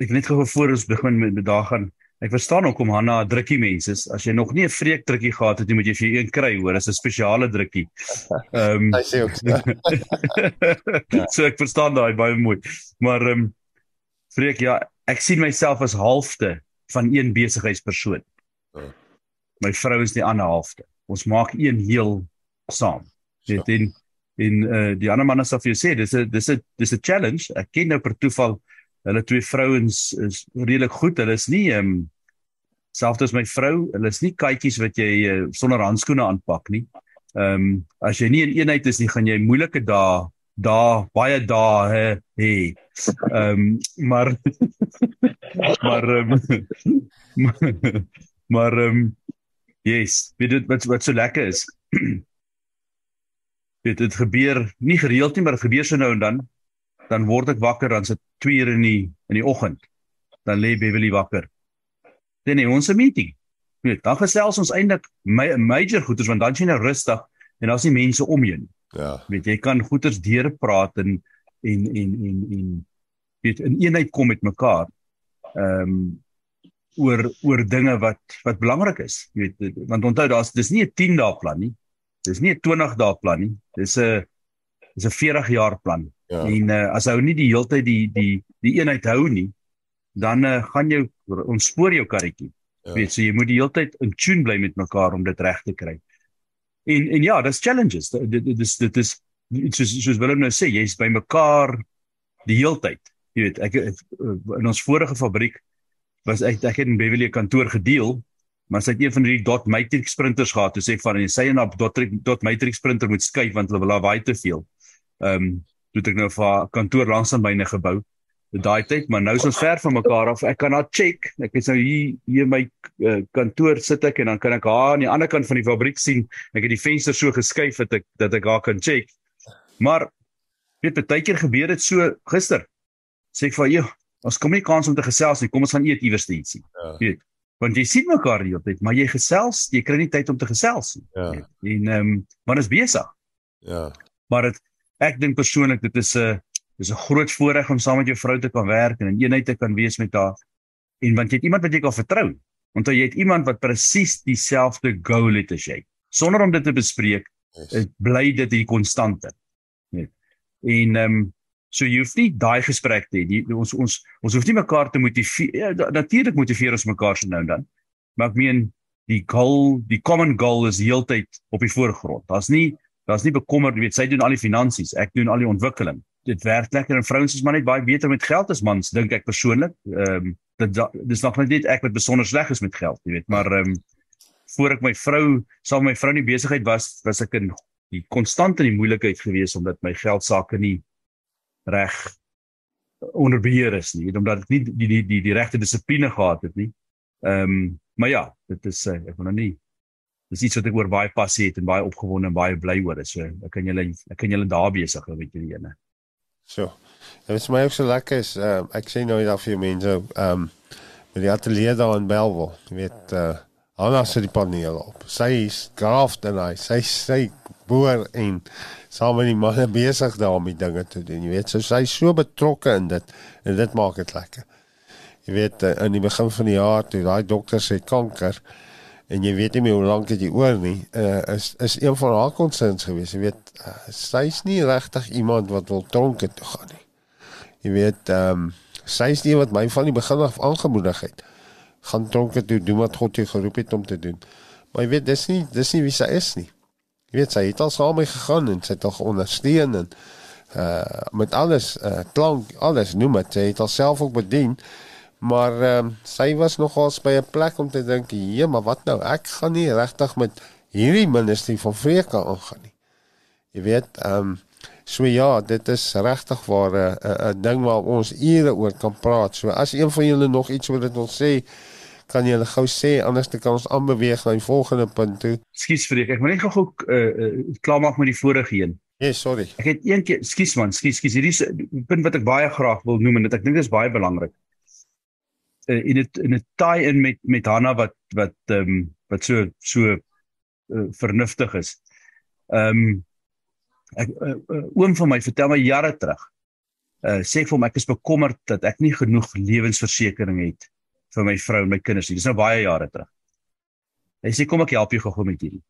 ek net gou voor ons begin met, met daag gaan Ek verstaan hoekom Hanna 'n drukkie mens is. As jy nog nie 'n vreek drukkie gehad het nie, moet jy vir een kry, hoor, is 'n spesiale drukkie. Ehm um, Hy sê ook. so ek verstaan daai baie mooi. Maar ehm um, vreek ja, ek sien myself as halfte van een besigheidspersoon. My vrou is die ander halfte. Ons maak een heel saam. Dit in in uh, die ander manne sê vir jou sê dis 'n dis 'n dis 'n challenge. Ek ken nou per toeval hulle twee vrouens is redelik goed. Hulle is nie ehm um, selfs as my vrou, hulle is nie katjies wat jy uh, sonder handskoene aanpak nie. Ehm um, as jy nie in eenheid is nie, gaan jy moeilike dae daar baie dae hey. ehm maar maar um, maar ehm um, yes. Weet dit wat wat so lekker is? Dit dit gebeur nie gereeld nie maar dit gebeur so nou en dan. Dan word ek wakker dan sit 2 ure in die in die oggend. Dan lê Beverly wakker. Dan het ons 'n meeting. Weet dan gesels ons eintlik my major goeders want dan sien jy nou rustig en daar's nie mense om jou nie. Ja. Weet jy kan goeters deurpraat en en en en en weet in eenheid kom met mekaar. Ehm um, oor oor dinge wat wat belangrik is. Jy weet want onthou daar's dis nie 'n 10 dae plan nie. Dis nie 'n 20 dae plan nie. Dis 'n dis 'n 40 jaar plan. Ja. En uh, as hou nie die heeltyd die die die eenheid hou nie, dan uh, gaan jou ontspoor jou karretjie. Ja. Weet so jy moet die heeltyd in tune bly met mekaar om dit reg te kry. En en ja, dis challenges. Dit dis dit is soos soos Willem nou sê, jy's by mekaar die heeltyd. Jy weet, ek, ek in ons vorige fabriek was ek ek het in Beverly kantoor gedeel, maar sy het een van die dot matrix sprinters gehad. Toe sê van en sy en op dot dot matrix sprinter moet skuif want hulle wil lawaai te veel. Ehm um, toe het ek nou vir kantoor langs aan myne gebou daai tyd, maar nou is ons ver van mekaar af. Ek kan nou check. Ek is nou hier hier my uh, kantoor sit ek en dan kan ek haar aan die ander kant van die fabriek sien. Ek het die venster so geskuif dat ek dat ek haar kan check. Maar weet baie keer gebeur dit so gister. Sê ek vir jou, ons kom nie kans om te gesels nie. Kom ons gaan eet iewers iets. Ja. Weet. Want jy sien mekaar die hele tyd, maar jy gesels, jy kry nie tyd om te gesels nie. Ja. En ehm um, man is besig. Ja. Maar dit ek dink persoonlik dit is 'n Dis 'n groot voorreg om saam met jou vrou te kan werk en in eenheid te kan wees met haar. En want jy het iemand wat jy kan vertrou. Want jy het iemand wat presies dieselfde goal het as jy. Sonder om dit te bespreek, yes. bly dit hier konstante. Net. En ehm um, so jy hoef nie daai gesprek te hê. Ons ons ons hoef nie mekaar te motiveer. Ja, natuurlik motiveer ons mekaar se nou en dan. Maar ek meen die goal, die common goal is heeltyd op die voorgrond. Daar's nie daar's nie bekommer, jy weet, sy doen al die finansies, ek doen al die ontwikkeling dit werk lekker en vrouens is maar net baie beter met geld as mans dink ek persoonlik. Ehm um, dit dis nog net ek wat besonder sleg is met geld, jy weet, maar ehm um, voor ek my vrou saam met my vrou in die besigheid was, was ek in die konstant in die moeilikheid gewees omdat my geld sake nie reg onder beheer is nie, omdat ek nie die die die die regte dissipline gehad het nie. Ehm um, maar ja, dit is uh, ek wil nou nie dis iets wat ek oor baie passie het en baie opgewonde en baie bly oor is. So ek kan julle ek kan julle daar besig hou weet jy die ene. So. Dit is my ook so lekker is uh, ek sê nou dat vir mense ehm um, met die ateljee daar in Belwel, weet uh Anna sit die paneel op. Sy is graft en hy sy sy boer en saam met die manne besig daar om die dinge te doen. Jy weet, so sy so betrokke in dit en dit maak dit lekker. Jy weet uh, in die begin van die jaar toe daai dokter sê kanker en jy weet nie meer hoe lank dit oor nie uh, is is een van haar concerns gewees. Jy weet uh, sy's nie regtig iemand wat wil tronke toe gaan nie. Jy weet ehm um, sy's nie wat my van die begin af aangemoedig het. Gaan tronke toe doen wat God jou geroep het om te doen. Maar jy weet dis nie dis nie wie sy is nie jy weet sy het al saam mee gegaan en sy het al ondersteun en uh met alles uh klank alles noem dit sy het alself ook bedien Maar ehm um, sy was nogals by 'n plek om te dink, "Ja, maar wat nou? Ek gaan nie regtig met hierdie ministerie van vreke aangaan nie." Jy weet, ehm um, so ja, dit is regtig waar 'n uh, 'n ding waar ons ure oor kan praat. So as een van julle nog iets wil dit wil sê, kan julle gou sê anders dan kan ons aanbeweeg na die volgende punt toe. Skus vir ek, ek moet net gou uh, uh, klaar maak met die vorige een. Ja, yes, sorry. Ek het een keer, skus man, skus, skus. Hierdie is 'n punt wat ek baie graag wil noem en dit ek dink is baie belangrik uh, in dit in 'n tie in met met Hanna wat wat ehm um, wat so so uh, vernuftig is. Ehm um, ek uh, uh, oom van my vertel my jare terug. Uh sê vir hom ek is bekommerd dat ek nie genoeg lewensversekering het vir my vrou en my kinders nie. Dis nou baie jare terug. Hy sê kom ek help jou gou met hierdie.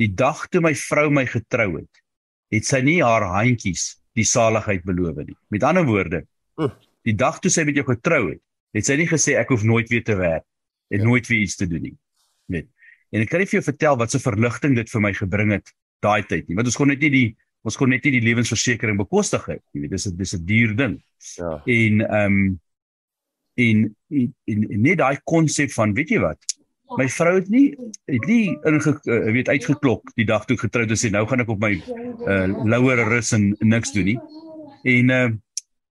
Die dag toe my vrou my getrou het, het sy nie haar handjies die saligheid beloof nie. Met ander woorde, die dag toe sy met jou getrou het, het sy nie gesê ek hoef nooit weer te werk en ja. nooit weer iets te doen nie. Net. En ek kan nie vir jou vertel wat 'n so verligting dit vir my gebring het daai tyd nie. Want ons kon net nie die ons kon net nie die lewensversekering bekostig het. Jy weet, dis 'n dis 'n duur ding. Ja. En ehm um, en, en, en, net daai konsep van weet jy wat? My vrou het nie het nie inge uh, weet uitgeklok die dag toe getroud is en nou gaan ek op my uh, louer rus en niks doen nie. En uh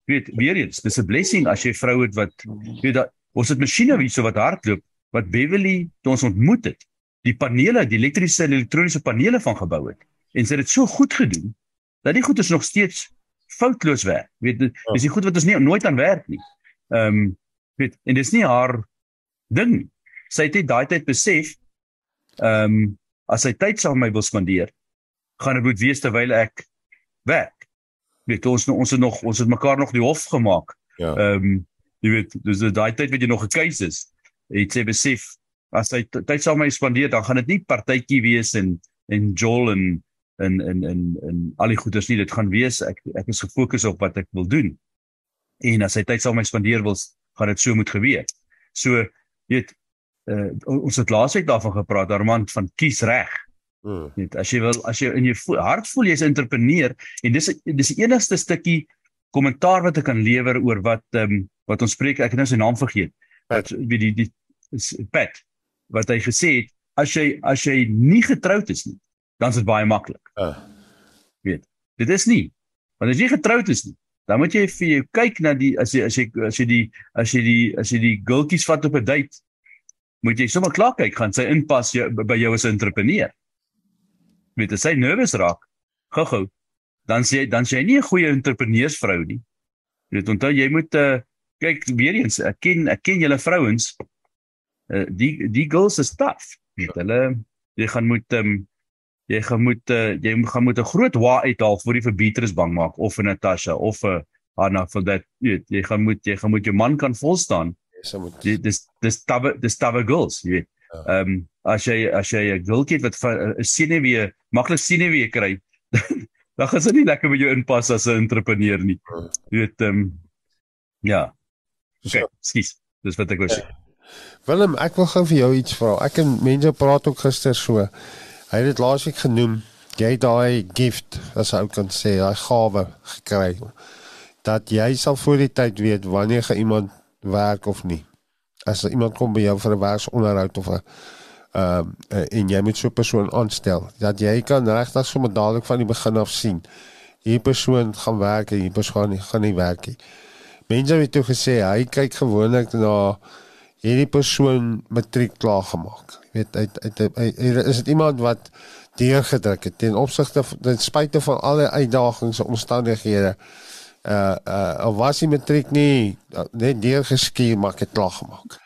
weet weer eens, dis 'n blessing as jy vrou het wat weet dat ons het masjiene hierso wat hardloop wat Beverly toe ons ontmoet het. Die panele, die elektriese en elektroniese panele van gebou het. En sy het dit so goed gedoen dat die goed is nog steeds foutloos werk. Weet dis die goed wat ons nie nooit aan werk nie. Ehm um, weet en dis nie haar ding. Sy het dit daai tyd besef ehm um, as sy tyd saam met my wil spandeer, gaan dit moet wees terwyl ek werk weet ons ons het nog ons het mekaar nog die hof gemaak. Ja. Ehm um, jy weet dis daai tyd wat jy nog keuse is. Het sy besef as hy tyd saam met my spandeer dan gaan dit nie partytjie wees en en Joel en en en en en al die goeders nie dit gaan wees ek ek is gefokus op wat ek wil doen. En as hy tyd saam met my spandeer wil gaan dit so moet gebeur. So weet uh, ons het laasweek daarvan gepraat daarman van kies reg. Hmm. Net as jy wil as jy in jou hart voel jy's 'n entrepreneur en dis dis die enigste stukkie kommentaar wat ek kan lewer oor wat ehm um, wat ons spreek ek het nou sy naam vergeet. Wat wie die die is Pat wat hy gesê het as jy as jy nie getroud is nie dan is dit baie maklik. Uh. Weet. Dit is nie. Want as jy getroud is nie dan moet jy vir jou kyk na die as jy as jy as jy die as jy die as jy die gultjies vat op 'n date moet jy sommer klaar kyk gaan sy inpas jou, by jou as 'n entrepreneur weet as hy nervus raak, gou-gou, dan sê dan sê hy nie 'n goeie entrepreneursvrou nie. Jy weet onthou jy moet uh, kyk weer eens, ek ken ek ken julle vrouens. Uh, die die girls is tough. Weet hulle jy gaan moet um, jy gaan moet uh, jy gaan moet 'n groot wa uithaal voor jy vir Beatrice bang maak of vir Natasha of vir Anna for that jy weet jy gaan moet jy gaan moet jou man kan volstaan. Dis dis dis tawe dis tawe girls, jy weet. Ja. Ehm um, as jy as jy 'n gultjie wat 'n senuwee maklik senuwee kry, dan gaan dit nie lekker by jou inpas as 'n entrepreneur nie. Ja. Jy weet ehm um, ja. Okay, skus. Dis wat ek wou sê. Ja. Willem, ek wil gou vir jou iets vra. Ek en mense praat ook gister so. Hy het dit laasweek genoem. Jy daai gift, as ou kan sê, daai gawe gekry. Dat jy sal voor die tyd weet wanneer ge iemand werk of nie as iemand kom by jou vir 'n werksonderhoud of 'n ehm uh, en jy moet so 'n persoon aanstel dat jy kan regtig sommer dadelik van die begin af sien hierdie persoon gaan werk en hierdie persoon gaan, gaan nie werk nie. Mense het toe gesê hy kyk gewoonlik na hierdie persoon matriek klaar gemaak. Weet uit uit is dit iemand wat deurgedruk het ten opsigte ten spyte van alle uitdagings en omstandighede uh uh was die matriek nie uh, net deurgeskuur maar het klaar gemaak.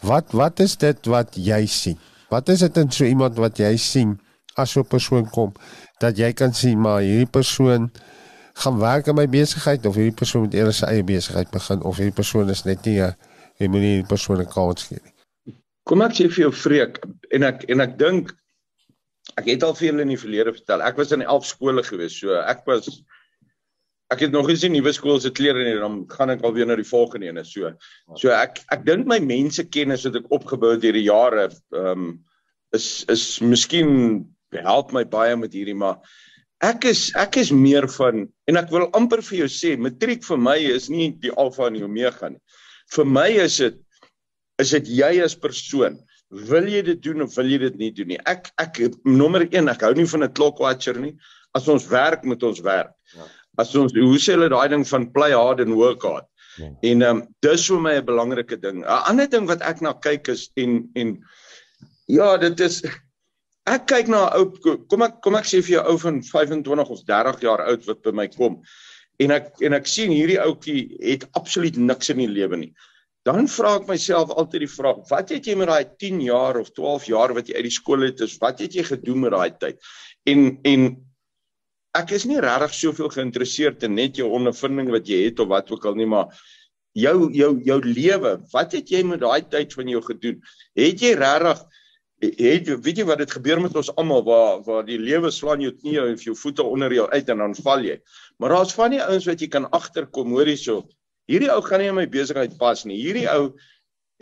Wat wat is dit wat jy sien? Wat is dit in so iemand wat jy sien as so 'n persoon kom dat jy kan sien maar hierdie persoon gaan werk in my besigheid of hierdie persoon moet eers sy eie besigheid begin of hierdie persoon is net nie jy moet nie 'n persoon 'n kans gee nie. Kom ek sê vir jou vreek en ek en ek dink ek het al vir julle in die verlede vertel. Ek was in 11 skole gewees. So ek was ek het nog nie sien nuwe skool se klere nie dan gaan ek alweer na die volgende ene so. So ek ek dink my mense kennis wat ek opgebou het deur die jare um, is is miskien help my baie met hierdie maar ek is ek is meer van en ek wil amper vir jou sê matriek vir my is nie die alfa en die omega nie. Vir my is dit is dit jy as persoon wil jy dit doen of wil jy dit nie doen nie. Ek ek nommer 1 ek hou nie van 'n clock watcher nie. As ons werk moet ons werk. Ja as ons hoe sê hulle daai ding van play hard and work hard. Ja. En ehm um, dis vir my 'n belangrike ding. 'n Ander ding wat ek na kyk is en en ja, dit is ek kyk na 'n ou kom ek kom ek sê vir jou ou van 25 of 30 jaar oud wat by my kom. En ek en ek sien hierdie ouetjie het absoluut niks in die lewe nie. Dan vra ek myself altyd die vraag, wat het jy met daai 10 jaar of 12 jaar wat jy uit die skool het, is wat het jy gedoen met daai tyd? En en ek is nie regtig soveel geïnteresseerd in net jou ondervinding wat jy het of wat ook al nie, maar jou jou jou lewe, wat het jy met daai tyd van jou gedoen? Het jy regtig het weet jy wat dit gebeur met ons almal waar waar die lewe slaan jou knie en jou voete onder jou uit en dan val jy. Maar daar's van die ouens wat jy kan agterkom, hoor hierso. Hierdie ou gaan nie in my besigheid pas nie. Hierdie ou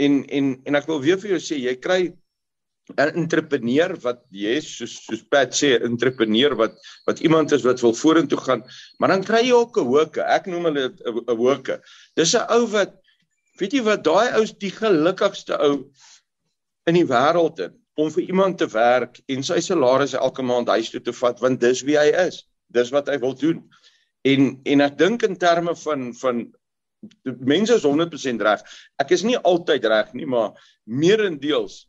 en en en ek wil weer vir jou sê, jy kry 'n entrepreneur wat jy soos soos Pat sê, 'n entrepreneur wat wat iemand is wat wil vorentoe gaan, maar dan kry jy ook 'n hoeke. Ek noem hulle 'n hoeke. Dis 'n ou wat weet jy wat daai ou is die gelukkigste ou in die wêreld in om vir iemand te werk en sy salaris elke maand huis toe te vat want dis wie hy is. Dis wat hy wil doen. En en ek dink in terme van van mense is 100% reg. Ek is nie altyd reg nie, maar meerendeels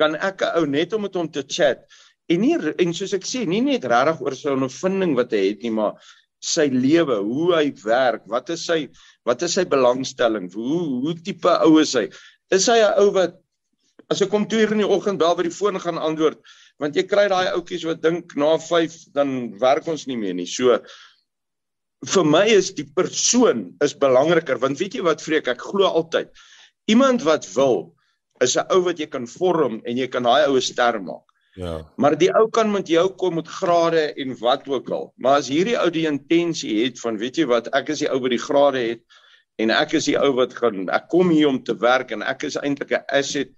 kan ek 'n ou net om met hom te chat en nie en soos ek sê, nie net regtig oor sy ondervinding wat hy het nie, maar sy lewe, hoe hy werk, wat is sy wat is sy belangstelling, hoe hoe tipe ou is hy? Is hy 'n ou wat as ek kom 2 uur in die oggend bel by die foon gaan antwoord want jy kry daai ouetjies wat dink na 5 dan werk ons nie meer nie. So vir my is die persoon is belangriker want weet jy wat vreek ek glo altyd iemand wat wil is 'n ou wat jy kan vorm en jy kan daai oue ster maak. Ja. Maar die ou kan met jou kom met grade en wat ook al. Maar as hierdie ou die intensie het van weet jy wat ek is die ou wat die grade het en ek is die ou wat gaan ek kom hier om te werk en ek is eintlik 'n asset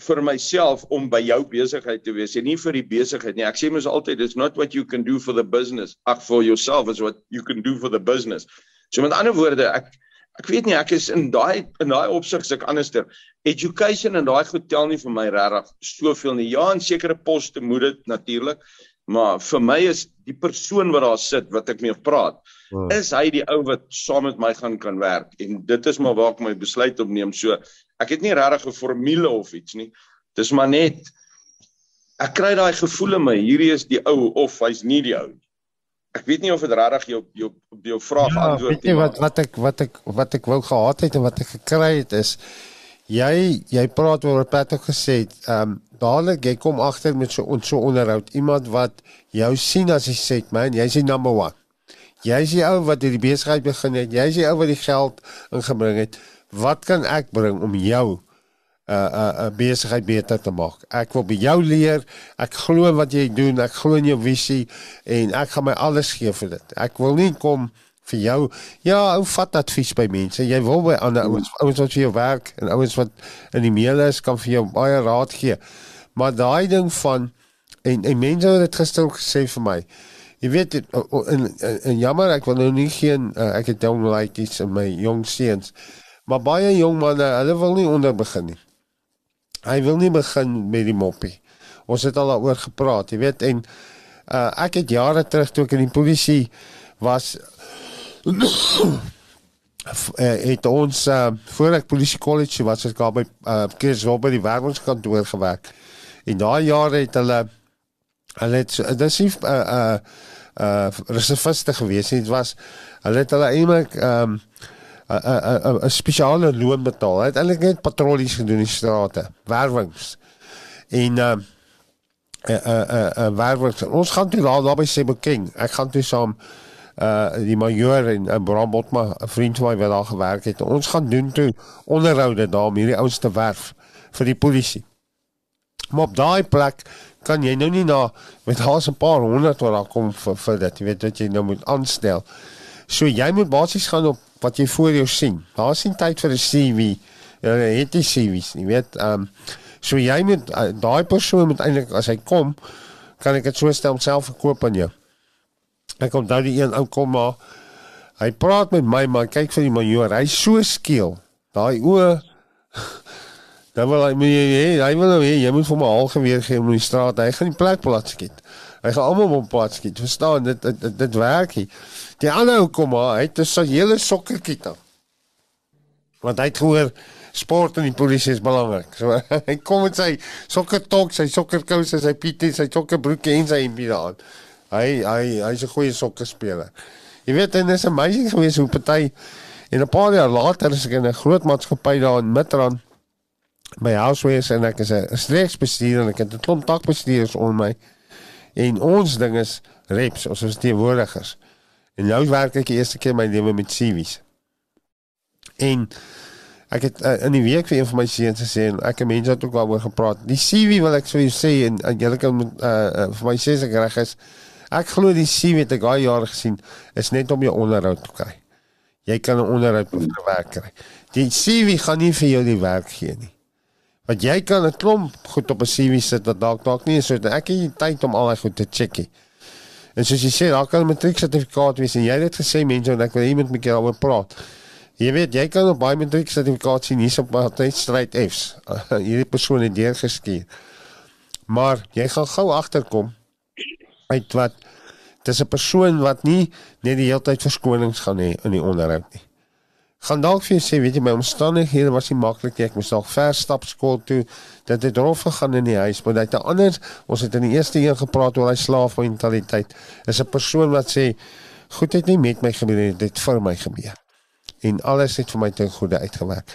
vir myself om by jou besigheid te wees en nie vir die besigheid nie. Ek sê mos altyd it's not what you can do for the business, ag for yourself is what you can do for the business. So met ander woorde, ek ek weet nie ek is in daai in daai opsig se ek anderster. Education en daai goed tel nie vir my regtig soveel nie. Ja, in sekere poste moet dit natuurlik, maar vir my is die persoon wat daar sit wat ek mee praat, hmm. is hy die ou wat saam met my gaan kan werk en dit is maar waar ek my besluit opneem. So ek het nie regtig 'n formule of iets nie. Dis maar net ek kry daai gevoel in my, hierdie is die ou of hy's nie die ou nie. Ek weet nie of dit regtig jou jou jou vraag ja, antwoord nie. Weet jy wat wat ek wat ek wat ek wou gehad het en wat ek gekry het is jy jy praat oor wat ook gesê het. Ehm um, dadelik jy kom agter met so ons so onderhoud iemand wat jou sien as hy sê man, jy's die number 1. Jy's die ou wat hierdie besigheid begin het. Jy's die ou wat die geld ingebring het wat kan ek bring om jou 'n uh, 'n uh, uh, besigheid beter te maak? Ek wil by jou leer. Ek glo wat jy doen. Ek glo in jou visie en ek gaan my alles gee vir dit. Ek wil nie kom vir jou. Ja, ou vat advies by mense. Jy wil by ander ouens, ouens wat vir jou werk en ouens wat in die meele is kan vir jou baie raad gee. Maar daai ding van en en mense het dit gister ook gesê vir my. Jy weet en, en, en jammer ek wil nou nie geen uh, ek het dan like iets in my jong seuns. Maar baie jong manne, hulle wil nie onder begin nie. Hy wil nie begin met die moppie. Ons het al daaroor gepraat, jy weet en uh, ek het jare terug toe ek in die polisie was het ons uh, voor ek polisie college was ek daar by uh, Chris Rob by die werkingskantoor gewerk. En daai jare het hulle hulle het dis nie uh uh uh reserviste gewees nie. Dit was hulle het hulle eintlik ehm um, 'n 'n spesiale loon betaal. Hy het eintlik net patrollies gedoen in die strate, werwings. En uh uh uh, uh werwings. Ons gaan toe daar daar by Sebo King. Ek gaan toe saam uh die majoor en uh, Bram Botma, 'n vriend van my wat daar gewerk het. Ons gaan doen toe onderhoude daar om hierdie ouens te werf vir die polisie. Maar op daai plek kan jy nou nie na met haas 'n paar honderd wat daar kom vir, vir dit, jy weet dat jy nou moet aanstel. So jy moet basies gaan op wat jy voor jou sien. Daar is nie tyd vir 'n CV. Ja, het jy CV's, jy weet, ehm um, so jy moet uh, daai persoon moet eintlik as hy kom, kan ek dit so stel self verkoop aan jou. Ek kom daai een ou kom maar hy praat met my maar kyk vir die majoor, hy's so skeel. Daai oë Dan wil hy mee, hy wil nou hê jy moet vir my al geweer gee om die straat. Hy gaan die plek plat skiet. Hy gaan almal op pad skiet. Verstaan dit dit, dit, dit werk nie. Die ander ou kom maar, hy het 'n hele sokkerkiet aan. Want hy gehoor sport en die polisie is belangrik. So hy kom met sy sokkertok, sy sokkerkouse, sy pietie, sy sokkerbroek en sy hempie daar. Hy hy hy's 'n goeie sokkerspeler. Jy weet en dis amazing geweest hoe party En 'n paar jaar later is ek in 'n groot maatskappy daar in Midrand by Housewares en ek is 'n streeksbestuurder en ek het 'n klomp takbestuurders onder my. En ons ding is reps, ons is teenwoordigers. En nou werk ek die eerste keer my lewe met CV's. En ek het uh, in die week vir een van my seuns gesê en ek en mense het ook daaroor gepraat. Die CV wil ek jou sê en, en julle kan uh, uh, vir my sê as ek reg is. Ek glo die CV wat ek daai jare gesien is net om jou onderhoud te kry. Jy kan 'n onderhoud vir werk kry. Die CV gaan nie vir jou die werk gee nie. Want jy kan 'n klomp goed op 'n CV sit wat dalk dalk nie so ek het nie tyd om al daai goed te checkie. En soos jy sê, daar kan 'n matrieksertifikaat wees en jy het gesê mense en ek wil iemand met jou oor praat. Jy weet, jy kan op baie matrieksertifikaat sien hier's op altyd stryd F's. Hierdie persoon het deur geskier. Maar jy gaan gou agterkom uit wat dis 'n persoon wat nie net die hele tyd verskonings gaan hê in die onderhoud nie gaan dalk vir jou sê, weet jy, my omstandighede was nie maklik nie. Ek moes dalk ver stap skool toe. Dit het rof gegaan in die huis, maar dit het anders. Ons het in die eerste een gepraat oor hy slaafmentaliteit. Is 'n persoon wat sê, goed het nie met my gebeur nie, dit vir my gebeur. En alles het vir my ten goeie uitgewerk.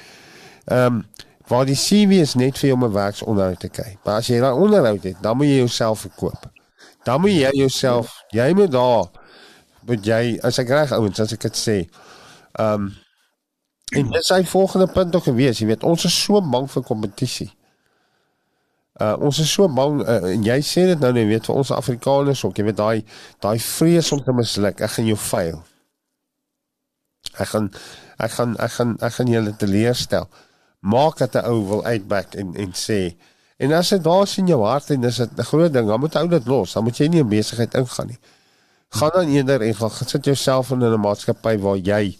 Ehm um, waar die CV is net vir jou om 'n werksonderhoud te kry. Maar as jy daai onderhoud het, dan moet jy jouself verkoop. Dan moet jy jouself, jy moet daar moet jy as ek reg ouens, as ek dit sê, ehm um, En dit is sy volgende punt ook gewees, jy weet, ons is so bang vir kompetisie. Uh ons is so bang uh, en jy sê dit nou net weet vir ons Afrikaners ook, jy weet daai daai vrees om te misluk, ek gaan jou fail. Ek gaan ek gaan ek gaan ek gaan julle teleurstel. Maak dat 'n ou wil uitback en en sê en as dit daar sien jou hart en dis 'n groot ding, dan moet ou dit los, dan moet jy nie 'n besigheid ingaan nie. Gaan dan eerder en gaan sit jouself in 'n maatskappy waar jy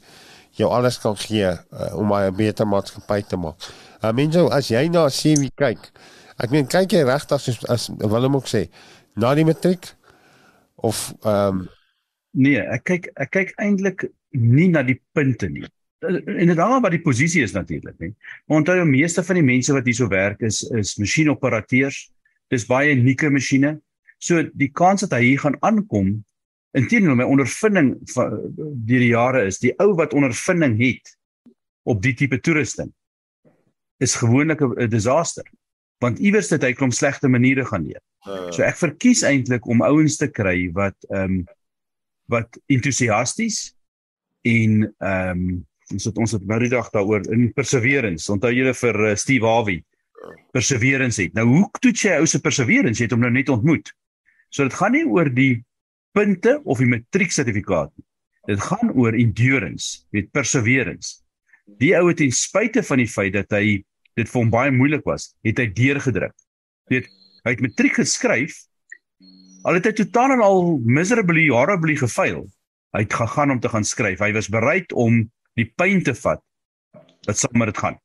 jou alles kan gee uh, om 'n beter maatskappy te maak. Uh, mense, as jy na CV kyk, ek meen kyk jy regtig as as Willem ook sê, na die matriek of ehm um, nee, ek kyk ek kyk eintlik nie na die punte nie. En dit hang wat die posisie is natuurlik, nee. Maar onthou die meeste van die mense wat hierso werk is is masjienoperateurs. Dis baie unieke masjiene. So die kans dat hy hier gaan aankom Inteendeel my ondervinding van deur die jare is die ou wat ondervinding het op die tipe toerusting is gewoonlik 'n disaster want iewers het hy klomp slegte maniere gaan leer. Uh. So ek verkies eintlik om ouens te kry wat ehm um, wat entoesiasties en ehm um, ons het ons het nou die dag daaroor in perseverance. Onthou julle vir uh, Steve Harvey perseverance het. Nou hoe toets jy ou se perseverance? Jy het hom nou net ontmoet. So dit gaan nie oor die punte of die matrieksertifikaat nie. Dit gaan oor endurance, weet perseverance. Die ou het ten spyte van die feit dat hy dit vir hom baie moeilik was, het hy deurgedruk. Weet, hy het matriek geskryf. Al het hy totaal en al miserably horribly gefaal. Hy het gegaan om te gaan skryf. Hy was bereid om die pyn te vat wat saam met dit gaan.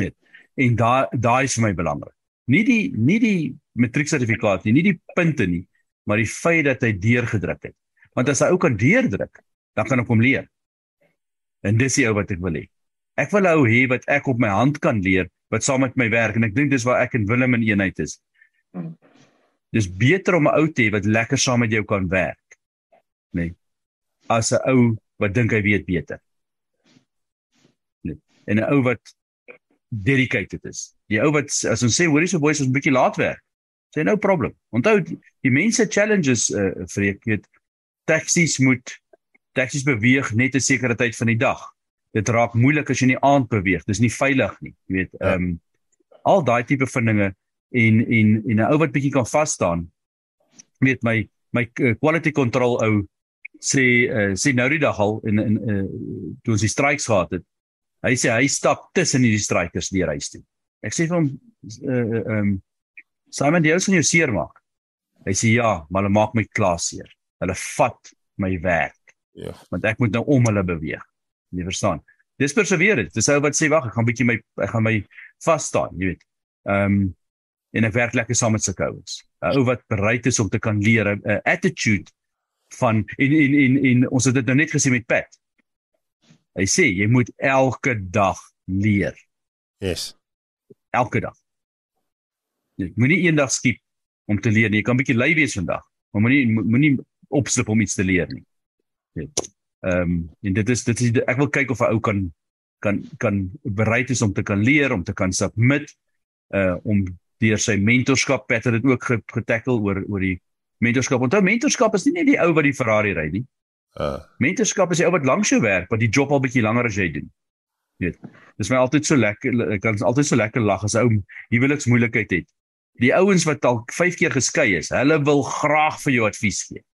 Weet. En daai daai is vir my belangrik. Nie die nie die matrieksertifikaat nie, nie die punte nie, maar die feit dat hy deurgedruk het. Want as hy ou kan deurdruk, dan kan ek hom leer. En dis die ou wat ek wil hê. Ek wil ou hê wat ek op my hand kan leer wat saam met my werk en ek dink dis waar ek en Willem in eenheid is. Dis beter om 'n ou te hê wat lekker saam met jou kan werk. Nee. As 'n ou wat dink hy weet beter. En 'n ou wat dedicated is. Die ou wat as ons sê hoorie so boys ons 'n bietjie laat werk. Sê no problem. Onthou die mense challenges uh vreek weet taksies moet taksies beweeg net 'n sekere tyd van die dag. Dit raak moeilik as jy in die aand beweeg. Dis nie veilig nie. Jy weet, ja. ehm um, al daai tipe van dinge en en en 'n ou wat bietjie kan vas staan. Weet my my eh, quality control ou sê uh, sê nou die dag al in in uh, toe ons die strikes gehad het. Hy sê hy stap tussen hierdie strikers deur huis toe. Ek sê vir hom uh, um, Simon, jy sien jou seer maak. Hy sê ja, maar hulle maak my klaar seer. Hulle vat my werk. Ja. Want ek moet nou om hulle beweeg. Jy verstaan. Dis perseverance. Dis ou wat sê wag, ek gaan bietjie my ek gaan my vas staan, jy weet. Ehm um, en ek werk lekker saam met sulke ouens. 'n Ou wat bereid is om te kan leer 'n attitude van en en en en ons het dit nou net gesien met Pat. Hy sê jy moet elke dag leer. Yes. Elke dag. Jy moenie eendag skiep om te leer nie. Jy kan bietjie lui wees vandag, maar moenie moenie opslip om iets te leer nie. Jy Ehm um, en dit is dit is ek wil kyk of 'n ou kan kan kan bereid is om te kan leer, om te kan submit uh om deur sy mentorskap Patrick het ook getackle oor oor die mentorskap. Onthou mentorskap is nie net die ou wat die Ferrari ry nie. Uh. Mentorskap is die ou wat langs jou werk, wat die job al bietjie langer as jy doen. Weet. Dis my altyd so lekker ek kan altyd so lekker lag as ou huweliksmoeilikheid het. Die ouens wat al 5 keer geskei is, hulle wil graag vir jou advies gee.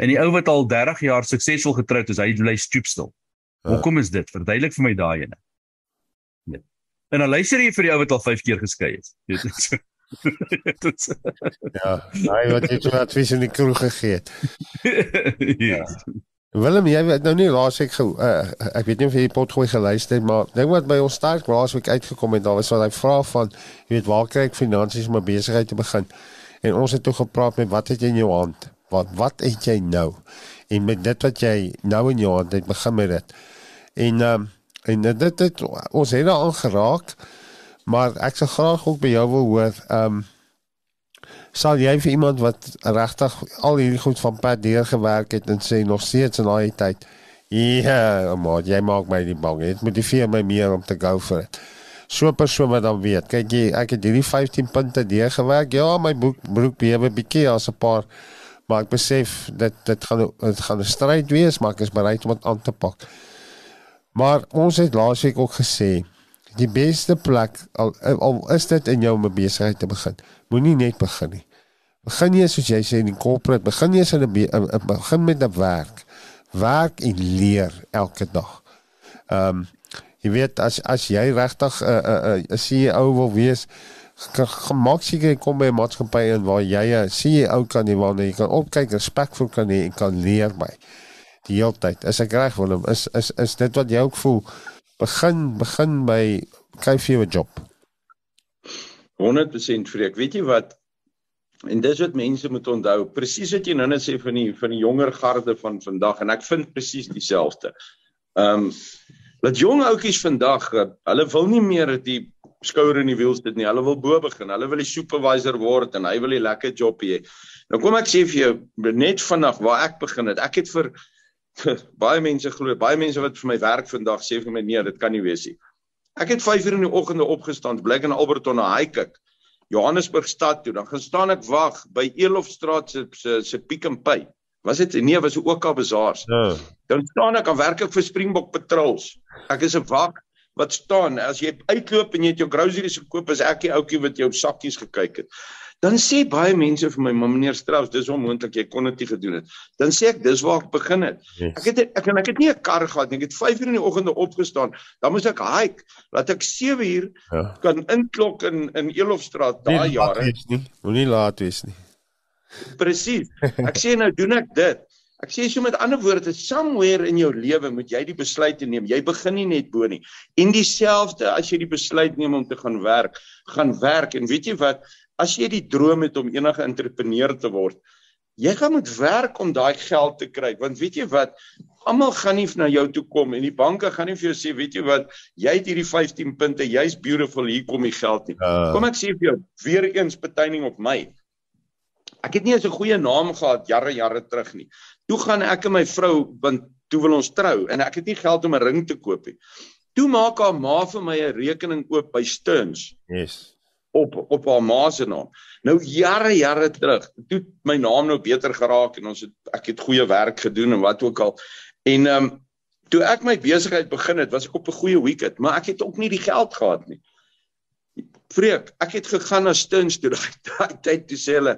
En die ou wat al 30 jaar suksesvol getroud is, hy bly stoepstil. Uh. Hoekom is dit? Verduidelik vir my daai ene. Nee. En dan luister jy vir die ou wat al 5 keer geskei is. Weet. ja, hy wat jy toe advies in die kroeg gegee het. ja. Willem, jy weet nou nie laasweek ge uh, ek weet nie of jy die pot gooi geluister het, maar dink wat by ons sterk laasweek uitgekom het, daar was wat hy vra van, jy weet, waar kry ek finansies om 'n besigheid te begin? En ons het toe gepraat met wat het jy in jou hand? Wat wat het jy nou? En met dit wat jy nou in jou hand het, begin met dit. En um, en dit dit ons het daar aangeraak. Maar ek sou graag ook by jou wil hoor, ehm um, sal jy vir iemand wat regtig al hierdie goed van pad deur gewerk het en sê nog steeds in daai tyd, ja, maar jy maak my nie bang. Dit motiveer my meer om te go vir. So 'n persoon wat dan weet, kyk jy, ek het hierdie 15 punte deur gewerk. Ja, my boek broek bewe bietjie as 'n paar maar ek besef dit dit gaan dit gaan 'n stryd wees, maar ek is bereid om dit aan te pak. Maar ons het laasweek ook gesê die beste plek al, al is dit in jou om 'n besigheid te begin. Moenie net begin nie. Begin jy soos jy sê in die corporate, begin jy in 'n begin met 'n werk. Werk en leer elke dag. Ehm um, jy weet as as jy regtig 'n uh, 'n uh, 'n uh, CEO wil wees, gemaak seker kom by 'n maatskappy en waar jy 'n CEO kan hê waar jy kan opkyk, respek vir kan hê en kan leer by. Die hele tyd. Is ek reg Willem? Is is is dit wat jy ook voel? begin begin by kry vir jou 'n job. 100% vreek. Weet jy wat? En dis wat mense moet onthou. Presies wat jy nou net sê van die van die jonger garde van vandag en ek vind presies dieselfde. Ehm um, dat jong ouetjies vandag, hulle wil nie meer die skouer in die wiel sit nie. Hulle wil bo begin. Hulle wil die supervisor word en hy wil 'n lekker job hê. Nou kom ek sê vir jou net vanaf waar ek begin het. Ek het vir baie mense glo, baie mense wat vir my werk vandag sê vir my nee, dit kan nie wees nie. Ek het 5 uur in die oggende opgestaan, blik in Alberton na Highkik, Johannesburg stad toe. Dan gaan staan ek wag by Elofstraat se se se Pick n Pay. Was dit nee, was ook al bazaars. Ja. Dan staan ek aan werk ek vir Springbok Patrols. Ek is 'n wag wat staan as jy uitloop en jy het jou groceries gekoop as ek die ouetjie wat jou sakkies gekyk het dan sê baie mense vir my maar meneer Strauss dis onmoontlik jy kon dit nie gedoen het. Dan sê ek dis waar ek begin het. Ek het ek en ek het nie 'n kar gehad nie. Ek het 5 uur in die oggende opgestaan. Dan moes ek hike. Laat ek 7 uur ja. kan inklok in in Elofstraat daai jare. moenie laat wees nie. Presies ek sê nou doen ek dit. Ek sê so met ander woorde, somewhere in jou lewe moet jy die besluit neem. Jy begin nie net bo nie. En dieselfde as jy die besluit neem om te gaan werk, gaan werk. En weet jy wat, as jy die droom het om enige entrepreneur te word, jy gaan moet werk om daai geld te kry. Want weet jy wat, almal gaan nie na jou toe kom en die banke gaan nie vir jou sê, weet jy wat, jy het hierdie 15 punte, jy's beautiful, hier kom die geld nie. Uh. Kom ek sê vir jou, weer eens betuining op my. Ek het nie eens 'n goeie naam gehad jare jare terug nie. Toe gaan ek en my vrou want toe wil ons trou en ek het nie geld om 'n ring te koop nie. Toe maak haar ma vir my 'n rekening oop by Stearns. Yes. Op op haar ma se naam. Nou jare jare terug, toe my naam nou beter geraak en ons het ek het goeie werk gedoen en wat ook al. En ehm um, toe ek my besigheid begin het, was ek op 'n goeie wicket, maar ek het ook nie die geld gehad nie. Freek, ek het gegaan na Stearns toe daai tyd toe sê hulle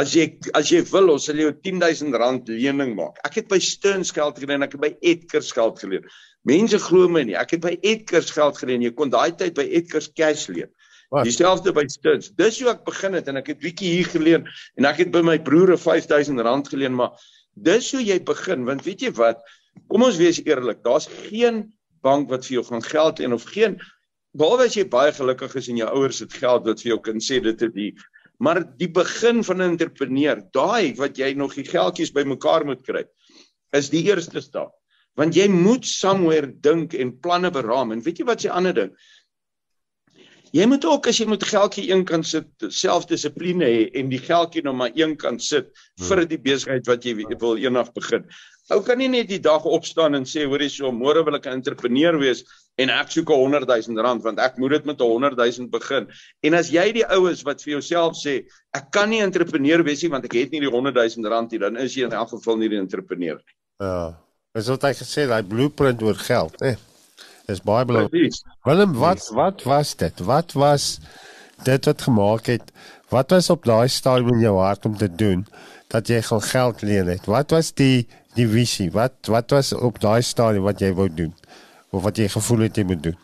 as jy as jy wil ons sal jou 10000 rand lening maak. Ek het by Stearns geld geleen, ek het by Edgars geld geleen. Mense glo my nie. Ek het by Edgars geld geleen. Jy kon daai tyd by Edgars cash leen. Dieselfde by Stearns. Dis hoe ek begin het en ek het bietjie hier geleen en ek het by my broer 5000 rand geleen, maar dis hoe jy begin want weet jy wat? Kom ons wees eerlik, daar's geen bank wat vir jou gaan geld leen of geen behalwe as jy baie gelukkig is en jou ouers het geld wat vir jou kan sê dit het die maar die begin van 'n entrepreneur daai wat jy nog die geldjies bymekaar moet kry is die eerste stap want jy moet somewhere dink en planne beraam en weet jy wat se ander ding Jy moet ook as jy met geldjie een kan sit, selfdissipline hê en die geldjie nou maar een kan sit vir die besigheid wat jy wil eendag begin. Ou kan nie net die dag opstaan en sê hoor jy so môre wil ek 'n entrepreneur wees en ek soek 'n 100 000 rand want ek moet dit met 'n 100 000 begin. En as jy die ou is wat vir jouself sê ek kan nie entrepreneur wees nie want ek het nie die 100 000 rand nie, dan is jy in elk geval nie die entrepreneur nie. Ja. Dis wat hy gesê, daai blueprint oor geld, hè. Dis baie belangrik. Willem, wat wat was dit? Wat was dit wat gemaak het? Wat was op daai stadium in jou hart om te doen dat jy gaan geld leen het? Wat was die die visie? Wat wat was op daai stadium wat jy wou doen? Of wat jy gevoel het jy moet doen?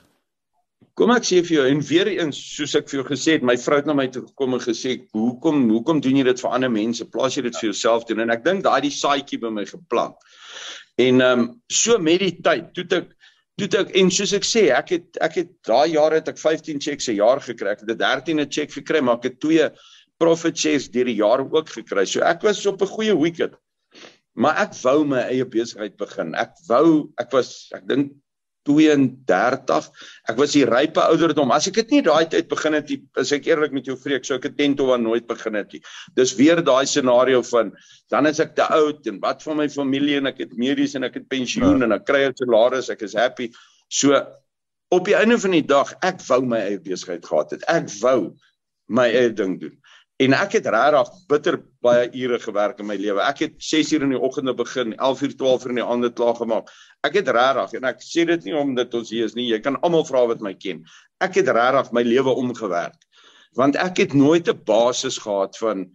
Kom ek sê vir jou en weer eens soos ek vir jou gesê het, my vrou het na my toe gekom en gesê, "Hoekom hoekom doen jy dit vir ander mense? Plaas jy dit vir jouself doen?" En ek dink daai die saadjie by my geplant. En ehm um, so met die tyd, toe ek toe ek en soos ek sê, ek het ek het daai jare het ek 15 checks 'n jaar gekry. Ek het 'n 13de check gekry, maar ek het twee profit checks deur die jaar ook gekry. So ek was op 'n goeie wicket. Maar ek wou my eie besigheid begin. Ek wou ek was ek dink 32. Ek was die rype ouderdom. As ek dit nie daai tyd begin het, as ek eerlik met jou vreek, sou ek dit teen toe aan nooit begin het nie. Dis weer daai scenario van dan is ek te oud en wat van my familie en ek het medies en ek het pensioen ja. en ek kry 'n salaris, ek is happy. So op die einde van die dag, ek wou my eie besigheid gehad het. Ek wou my eie ding doen. En ek het regtig bitter baie ure gewerk in my lewe. Ek het 6 uur in die oggende begin, 11 uur 12 uur in die aande klaar gemaak. Ek het regtig en ek sê dit nie omdat ons hier is nie. Jy kan almal vra wat my ken. Ek het regtig my lewe omgewerk. Want ek het nooit 'n basis gehad van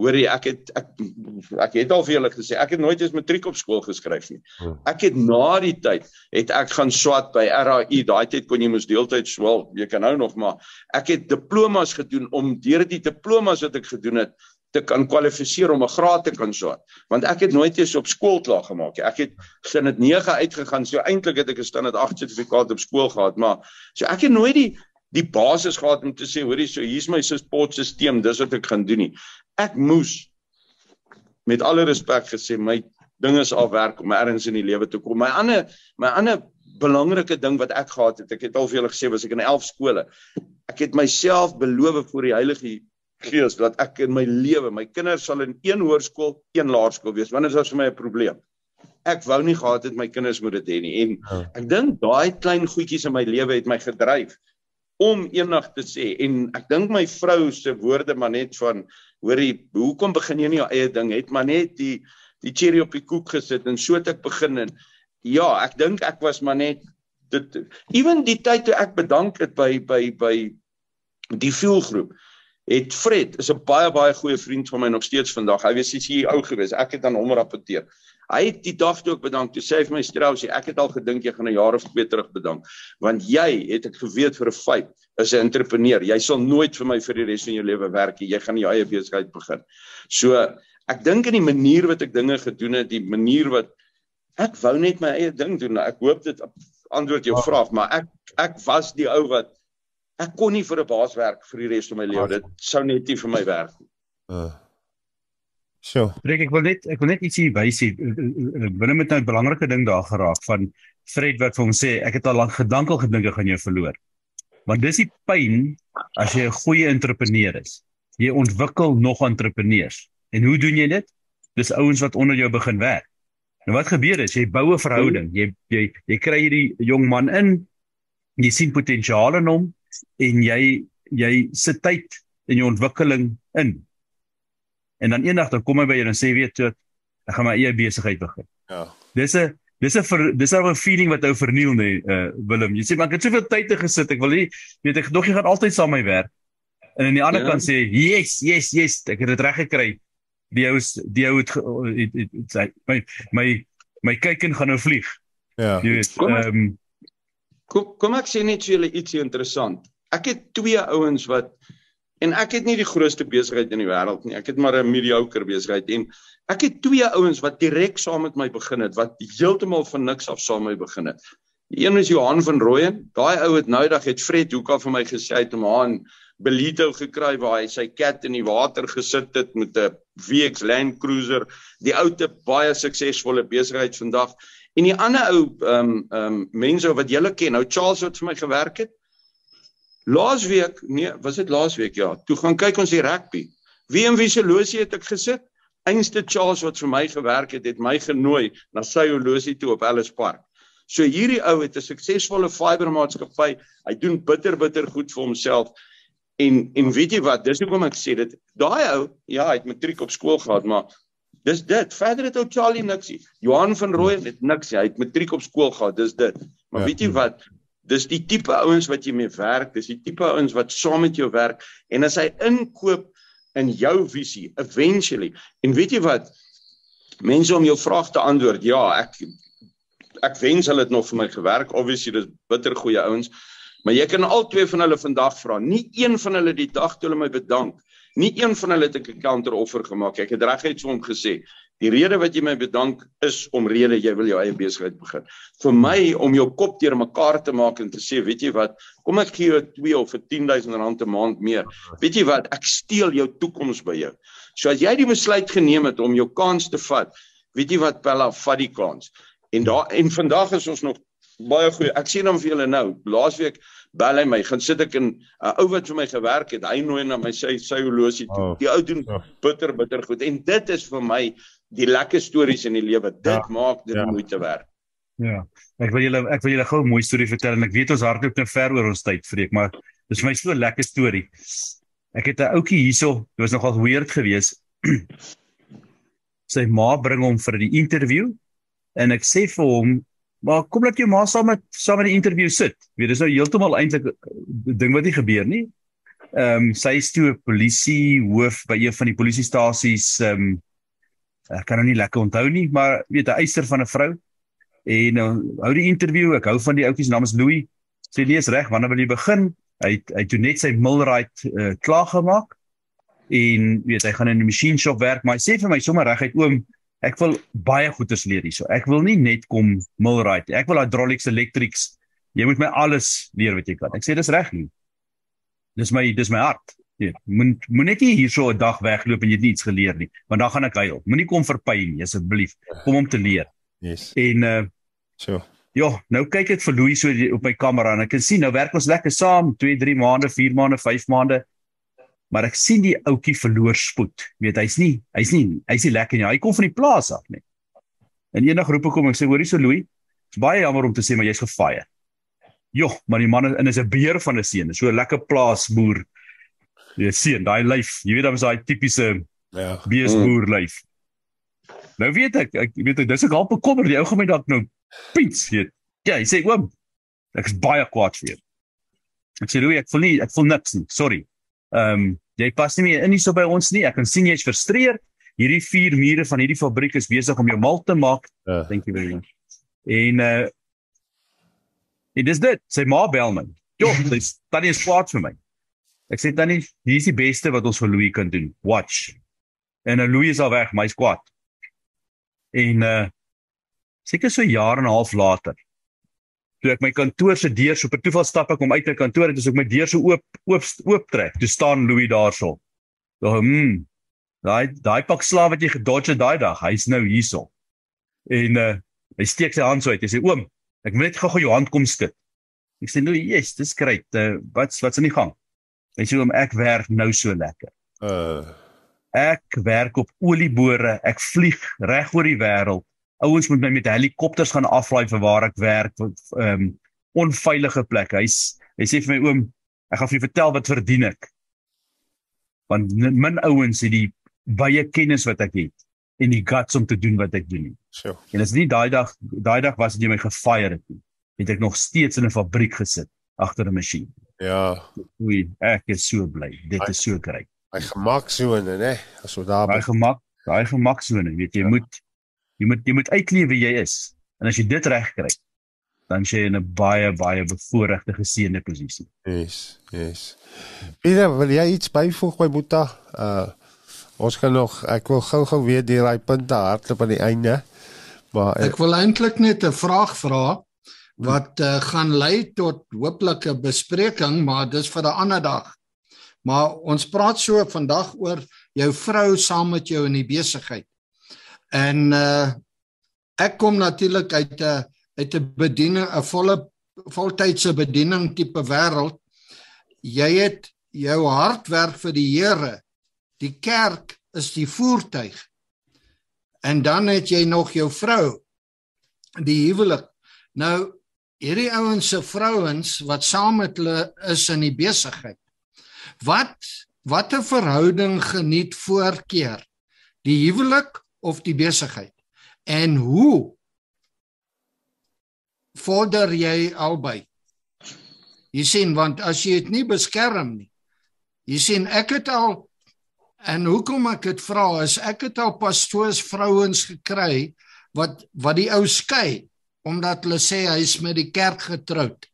hoorie ek het ek ek het al vir julle gesê ek het nooit eens matriek op skool geskryf nie. Hmm. Ek het na die tyd het ek gaan swat by RAI. Daai tyd kon jy mos deeltyd swel. Jy kan nou nog maar ek het diplomas gedoen om deur die diplomas wat ek gedoen het te kan kwalifiseer om 'n graad te kan swat. Want ek het nooit eens op skool klaar gemaak nie. Ek het sin dit 9 uitgegaan. So eintlik het ek 'n standaard 8 sertifikaat op skool gehad, maar so ek het nooit die die basis gehad om te sê hoorie so hier's my support-stelsel dis wat ek gaan doen nie ek moes met alle respek gesê my ding is al werk om ergens in die lewe te kom. My ander my ander belangrike ding wat ek gehad het, ek het al vir julle gesê was ek in 11 skole. Ek het myself beloof voor die Heilige Gees dat ek in my lewe, my kinders sal in een hoërskool, een laerskool wees. Wanneer is dit vir my 'n probleem? Ek wou nie gehad het my kinders moet dit hê nie en ja. ek dink daai klein goedjies in my lewe het my gedryf om eendag te sê en ek dink my vrou se woorde maar net van hoorie hoekom begin jy nie jou eie ding het maar net die die cherry op die koek gesit en so het ek begin en ja ek dink ek was maar net dit ewen die tyd toe ek bedank het by by by die vuurgroep het Fred is 'n baie baie goeie vriend van my nog steeds vandag hy was die CEO gewees ek het aan hom rapporteer Hy het die dag toe ook bedank. Toe sê hy vir my Strauss, ek het al gedink jy gaan 'n jaar of twee terug bedank. Want jy het ek geweet vir 'n feit is 'n entrepreneur. Jy sal nooit vir my vir die res van jou lewe werk nie. Jy gaan jou eie besigheid begin. So ek dink in die manier wat ek dinge gedoen het, die manier wat ek wou net my eie ding doen. Ek hoop dit antwoord jou vraag, maar ek ek was die ou wat ek kon nie vir 'n baas werk vir die res van my lewe. Dit sou net nie vir my werk nie. Uh. So. Breek ek wil net ek wil net ietsie wys hier. Binne met nou 'n belangrike ding daar geraak van Fred wat vir hom sê ek het al lank gedankel gedink ek gaan jou verloor. Want dis die pyn as jy 'n goeie entrepreneur is. Jy ontwikkel nog entrepreneurs. En hoe doen jy dit? Dis ouens wat onder jou begin werk. Nou wat gebeur is jy bou 'n verhouding. Jy jy jy kry hierdie jong man in. Jy sien potensiaal in hom en jy jy sit tyd in jou ontwikkeling in. En dan eendag dan kom hy by jou en sê weet jy ek gaan my eie besigheid begin. Ja. Dis 'n dis 'n dis 'n feeling wat ou verniel nê uh, Willem. Jy sê maar ek het soveel tyd te gesit. Ek wil nie weet ek dog jy gaan altyd saam my werk. En aan die ander ja. kant sê yes, yes, yes, ek het dit reg gekry. Die ou die ou het sê my my my kykin gaan nou vlieg. Ja. Jy weet ehm um, kom kom ek sê net vir julle ietsie interessant. Ek het twee ouens wat En ek het nie die grootste besigheid in die wêreld nie. Ek het maar 'n mediocre besigheid en ek het twee ouens wat direk saam met my begin het wat heeltemal van niks af saam met my begin het. Die een is Johan van Rooyen. Daai ou het nou dag het Fred Hoeka vir my gesê hy het hom aan Belito gekry waar hy sy kat in die water gesit het met 'n VX Land Cruiser. Die ou te baie suksesvolle besigheid vandag. En die ander ou ehm um, ehm um, mense wat julle ken, nou Charles wat vir my gewerk het Laasweek, nee, was dit laasweek ja, toe gaan kyk ons die rugby. Wie en wie se losie het ek gesit? Einste Charles wat vir my gewerk het, het my genooi na sy horlosie toe op Ellis Park. So hierdie ou het 'n suksesvolle fibermaatskappy. Hy doen bitter bitter goed vir homself. En en weet jy wat? Dis hoekom ek sê dit. Daai ou, ja, hy het matriek op skool gehad, maar dis dit. Verder het ou Charlie niksie. Johan van Rooyen het niks. Hy het matriek op skool gehad. Dis dit. Maar ja. weet jy wat? Dis die tipe ouens wat jy mee werk. Dis die tipe ouens wat saam met jou werk. En as hy inkoop in jou visie eventually. En weet jy wat? Mense om jou vraag te antwoord. Ja, ek ek wens hulle het nog vir my gewerk. Obviously dis bitter goeie ouens. Maar jy kan al twee van hulle vandag vra. Nie een van hulle die dag toe hulle my bedank. Nie een van hulle het ek 'n counteroffer gemaak. Ek het reguit vir hom gesê, die rede wat jy my bedank is om rede jy wil jou eie besigheid begin. Vir my om jou kop teer mekaar te maak en te sê, weet jy wat, kom ek gee jou 2 of vir 10000 rand 'n maand meer. Weet jy wat, ek steel jou toekoms by jou. So as jy die besluit geneem het om jou kans te vat, weet jy wat, Bella, vat die kans. En daar en vandag is ons nog baie goed. Ek sien hom vir julle nou. Laasweek bel hy my, gaan sit ek in 'n uh, ou wat vir my gewerk het. Hy nooi na my sy sy horlosie toe. Oh, die ou doen oh. bitter bitter goed. En dit is vir my die lekker stories in die lewe. Dit ja, maak dit ja. moeite werd. Ja. Ek wil julle ek wil julle gou 'n mooi storie vertel en ek weet ons hardloop nou ver oor ons tyd, Freek, maar dis vir my so 'n lekker storie. Ek het 'n ouetjie hierso, dit was nogal weird geweest. Sy ma bring hom vir die interview en ek sê vir hom maar kom laat jou ma saam met saam met die interview sit weet dis nou heeltemal eintlik 'n ding wat nie gebeur nie ehm um, sy is toe 'n polisie hoof by een van die polisiestasies ehm um, ek kan nou nie lekker onthou nie maar weet 'n eister van 'n vrou en nou hou die interview ek hou van die ouetjie se naam is Louis sê nee is reg wanneer wil jy begin hy hy toe net sy millwright uh, klaar gemaak en weet hy gaan in 'n machine shop werk maar hy sê vir my sommer reguit oom Ek wil baie goeders leer hierso. Ek wil nie net kom millwright. Ek wil hydraulics, electrics. Jy moet my alles leer wat jy kan. Ek sê dis reg nie. Dis my dis my hart. Ja, moet moet net hier so 'n dag wegloop en jy het niks geleer nie, want dan gaan ek huil. Moenie kom vir pyn nie asseblief. Kom om te leer. Yes. En uh so. Ja, nou kyk ek vir Louis so op my kamera en ek kan sien nou werk ons lekker saam 2, 3 maande, 4 maande, 5 maande maar ek sien die ouetjie verloor spoed. Weet hy's nie hy's nie hy's nie lekker nie. Hy kom van die plaas af net. En eendag roep ek hom en sê hoorie so Louis, is baie jammer om te sê maar jy's gefire. Joh, maar die man en is 'n beer van 'n seun. So 'n lekker plaasboer. Jy sien daai lyf. Jy weet dan is daai tipiese ja, beesboer lyf. Nou weet ek, ek weet ek dis ek al bekommer die ou gaan my dalk nou piets weet. Ja, hy sê oom, ek is baie kwaad vir jou. Ek sê Louis, ek voel nie ek voel niks nie. Sorry. Ehm um, jy pas nie meer in hier so by ons nie. Ek kan sien jy's frustreerd. Hierdie vier mure van hierdie fabriek is besig om jou mal te maak. Uh. Thank you very much. En uh Dit is dit. Sy ma bel my. Jo, dis tannie is kwaad vir my. Ek sê tannie, hier is die beste wat ons vir Louis kan doen. Watch. En uh, Louis is al weg, my's kwaad. En uh seker so jaar en 'n half later toe ek my kantoor se deur so per toeval stap ek om uit my kantoor en dis ek my deur so oop oop oop trek. Toe staan Louis daarso. So, hm. Daai daai pak slaaf wat jy gedodge daai dag, hy's nou hierso. En uh hy steek sy hand so uit. Hy sê: "Oom, ek moet net gou-gou jou hand kom skud." Ek sê: "Nou, yes, dis great. Uh, wat's wat's in die gang?" Hy sê: "Oom, ek werk nou so lekker." Uh ek werk op oliebore. Ek vlieg reg oor die wêreld ouens moet my met helikopters gaan aflaai vir waar ek werk ehm um, onveilige plekke. Hy's hy sê vir my oom, ek gaan vir jou vertel wat verdien ek. Want min ouens het die baie kennis wat ek het en die guts om te doen wat ek doen. So. En as nie daai dag daai dag was dit jy my gefire het nie. Het ek nog steeds in 'n fabriek gesit agter 'n masjien. Ja. Oei, ek is so bly. Dit hy, is so grait. Hy gemak sone, né? As so daar. Hy gemak, daai gemak sone, weet jy, ja. moet jy moet jy moet uitkleef wie jy is. En as jy dit reg kry, dan jy in 'n baie baie bevoordeelde geseënde posisie. Yes, yes. Pieter, wil jy iets byvoeg by Boeta? Uh ons kan nog ek wil gou-gou weer die raai punte hardloop aan die einde. Maar ek, ek wil eintlik net 'n vraag vra wat uh, gaan lei tot hooplik 'n bespreking, maar dis vir 'n ander dag. Maar ons praat so vandag oor jou vrou saam met jou in die besigheid. En uh ek kom natuurlik uit 'n uit 'n bediening 'n volle voltydse bediening tipe wêreld. jy het jou hartwerk vir die Here. Die kerk is die voertuig. En dan het jy nog jou vrou, die huwelik. Nou hierdie ouens se vrouens wat saam met hulle is in die besigheid. Wat watter verhouding geniet voorkeur? Die huwelik of die besigheid? En hoe vorder jy albei? Jy sien want as jy dit nie beskerm nie. Jy sien ek het al en hoekom ek dit vra is ek het al pastoors vrouens gekry wat wat die ou skei omdat hulle sê hy's met die kerk getroud.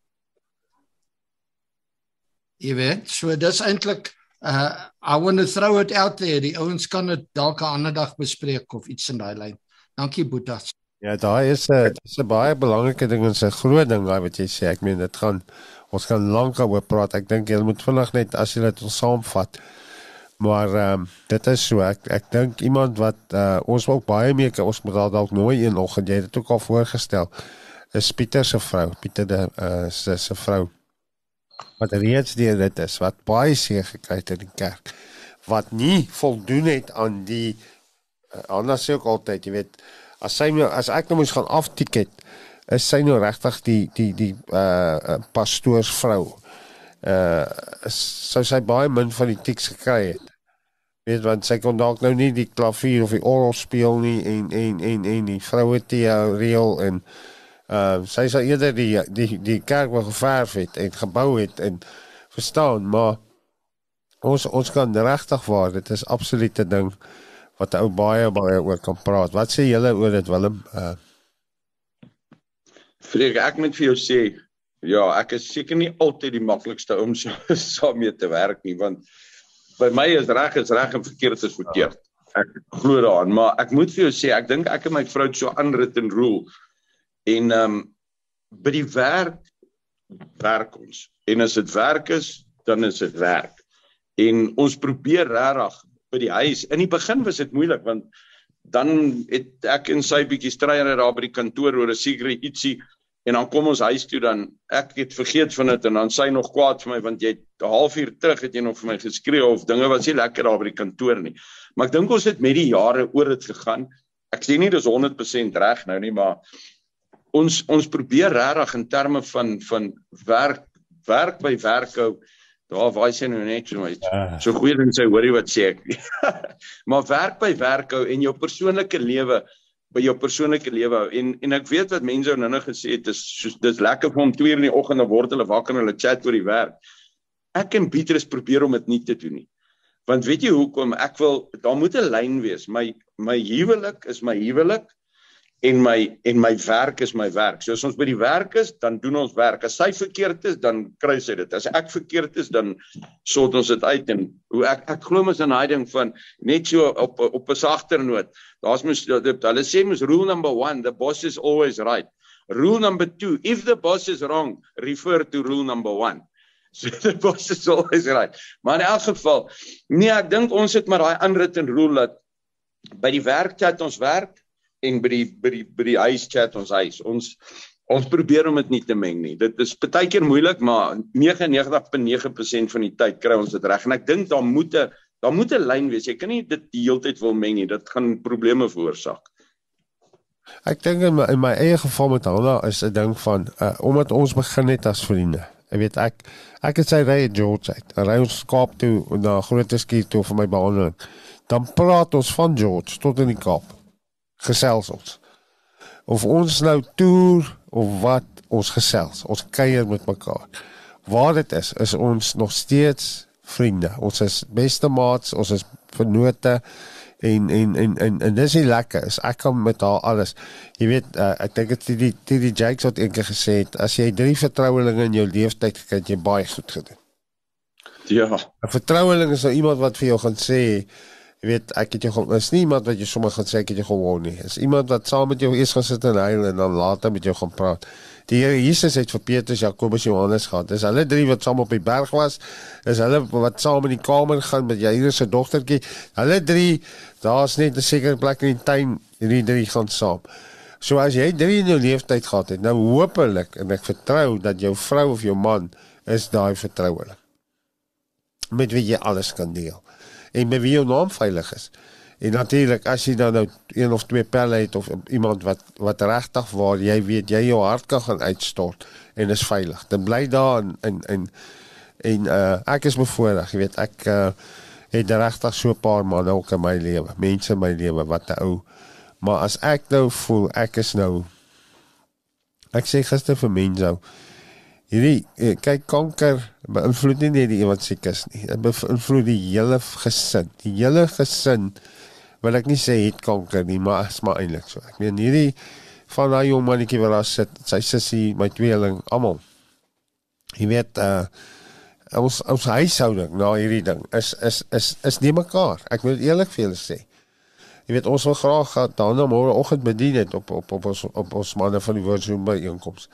Jy weet, so dis eintlik uh I want to throw it out there. Die ouens kan dit dalk 'n ander dag bespreek of iets in daai lyn. Dankie Boetas. Ja, daai is 'n dis 'n baie belangrike ding en 'n groot ding daai wat jy sê. Ek meen dit gaan ons gaan lank oor praat. Ek dink jy moet vinnig net as jy dit saamvat. Maar ehm um, dit is so ek ek dink iemand wat uh, ons ook baie mee ons moet dalk nooi een oggend jy het dit ook al voorgestel. Is Pieter se vrou, Pieter de uh, se se vrou. Wat reeds deur dit is wat baie seer gekry het in die kerk. Wat nie voldoen het aan die uh, anders sê ook altyd, jy weet, as sy nou as ek nou moes gaan aftiket, is sy nou regtig die die die uh pastoorsvrou. Uh sou sy baie min van die tiks gekry het. Weet want sy kon dalk nou nie die klavier of die orgel speel nie en en en en die vroue te reël en uh sy sou eerder die die die kerk wou geverf het en gebou het en verstaan maar ons ons kan regtig waar dit is absolute ding wat ou baie baie oor kan praat. Wat sê julle oor dit Willem? Uh Vreek, ek moet vir jou sê, ja, ek is seker nie altyd die maklikste om so saam mee te werk nie, want by my is reg is reg en verkeerd is verkeerd. Ek glo daaraan, maar ek moet vir jou sê, ek dink ek en my vrou so unwritten rule en ehm um, by die werk werk ons. En as dit werk is, dan is dit werk. En ons probeer regtig by die huis. In die begin was dit moeilik want dan het ek en sy bietjie stryery daar by die kantoor oor 'n sekere ietsie En dan kom ons huis toe dan ek het vergeet van dit en dan sy nog kwaad vir my want jy 'n halfuur terug het jy nog vir my geskree of dinge was nie lekker daar by die kantoor nie. Maar ek dink ons het met die jare oor dit gegaan. Ek sê nie dis 100% reg nou nie, maar ons ons probeer regtig in terme van van werk werk by werk hou. Daar waar sy nou net so iets. Ah. So goeie ding sy hoorie wat sê ek. maar werk by werk hou en jou persoonlike lewe by jou persoonlike lewe hou en en ek weet wat mense nou nou gesê het is soos dis lekker vir hom 2 uur in die oggend dan word hulle wakker en hulle chat oor die werk. Ek en Pietrus probeer om dit nie te doen nie. Want weet jy hoekom ek wil daar moet 'n lyn wees. My my huwelik is my huwelik en my en my werk is my werk. So as ons by die werk is, dan doen ons werk. As sy verkeerd is, dan kry sy dit. As ek verkeerd is, dan sort ons dit uit en hoe ek ek glo mos in daai ding van net so op op 'n sagter noot. Daar's mos hulle sê mos rule number 1, the boss is always right. Rule number 2, if the boss is wrong, refer to rule number 1. So the boss is always right. Maar in elk geval, nee, ek dink ons het maar daai unwritten rule dat by die werk chat ons werk en by die by die by die huis chat ons huis. Ons ons probeer om dit nie te meng nie. Dit is baie keer moeilik, maar 99.9% van die tyd kry ons dit reg. En ek dink daar moet 'n daar moet 'n lyn wees. Jy kan nie dit die hele tyd wil meng nie. Dit gaan probleme veroorsaak. Ek dink in in my eie geval met Hanna is 'n ding van uh, omdat ons begin het as vriende. Ek weet ek ek het sy ry George uit. Ry ons Kaap toe na Groot Skiet toe vir my behandeling. Dan praat ons van George tot in die Kaap gesels ons. Of ons nou toer of wat ons gesels, ons kuier met mekaar. Waar dit is, is ons nog steeds vriende. Ons is beste maats, ons is vennote en en en en, en dis nie lekker is ek kan met haar alles jy weet uh, ek dink dit die die die Jakes het eendag gesê het as jy drie vertrouelinge in jou lewenstyd gekry het jy baie goed gedoen ja 'n vertroueling is nou iemand wat vir jou gaan sê Jy weet, ek het jou is nie iemand wat jy sommer gaan sê ek het jou gewoon nie. Is iemand wat saam met jou eers gaan sit en huil en dan later met jou gaan praat. Die Here Jesus het vir Petrus, Jakobus en Johannes gehad. Dis hulle drie wat saam op die berg was. Is hulle wat saam in die kamer gaan met Jairus se dogtertjie. Hulle drie, daar's net 'n sekere plek in die tuin, hierdie drie gaan saam. So as jy drie in jou lewenstyd gehad het, nou hopelik en ek vertrou dat jou vrou of jou man is daai vertrouelik. met wie jy alles kan deel en met wie jou naam veilig is. En natuurlik as jy dan nou een of twee pelle het of iemand wat wat regtig waar jy weet jy jou hart kan gaan uitstort en is veilig. Dan bly daar en en en, en uh, ek is bevoorreg, jy weet ek uh, het regtig so 'n paar manne ook in my lewe, mense in my lewe wat 'n ou maar as ek nou voel ek is nou ek sê gister vir mense ou hierdie eh, kyk kanker beïnvloed nie net die iemand siek is nie. Dit beïnvloed die hele gesin. Die hele gesin wil ek nie sê het kanker nie, maar is maar eintlik so. Ek meen hierdie van daai jong mannetjie wat daar sit, sy sussie, my tweeling, almal. Jy weet uh ons ons huishouding na hierdie ding is is is is nie mekaar. Ek wil eerlik vir julle sê. Jy weet ons wil graag dan môre oggend bedien het op op op ons op ons manne van die woordsoom by inkomste.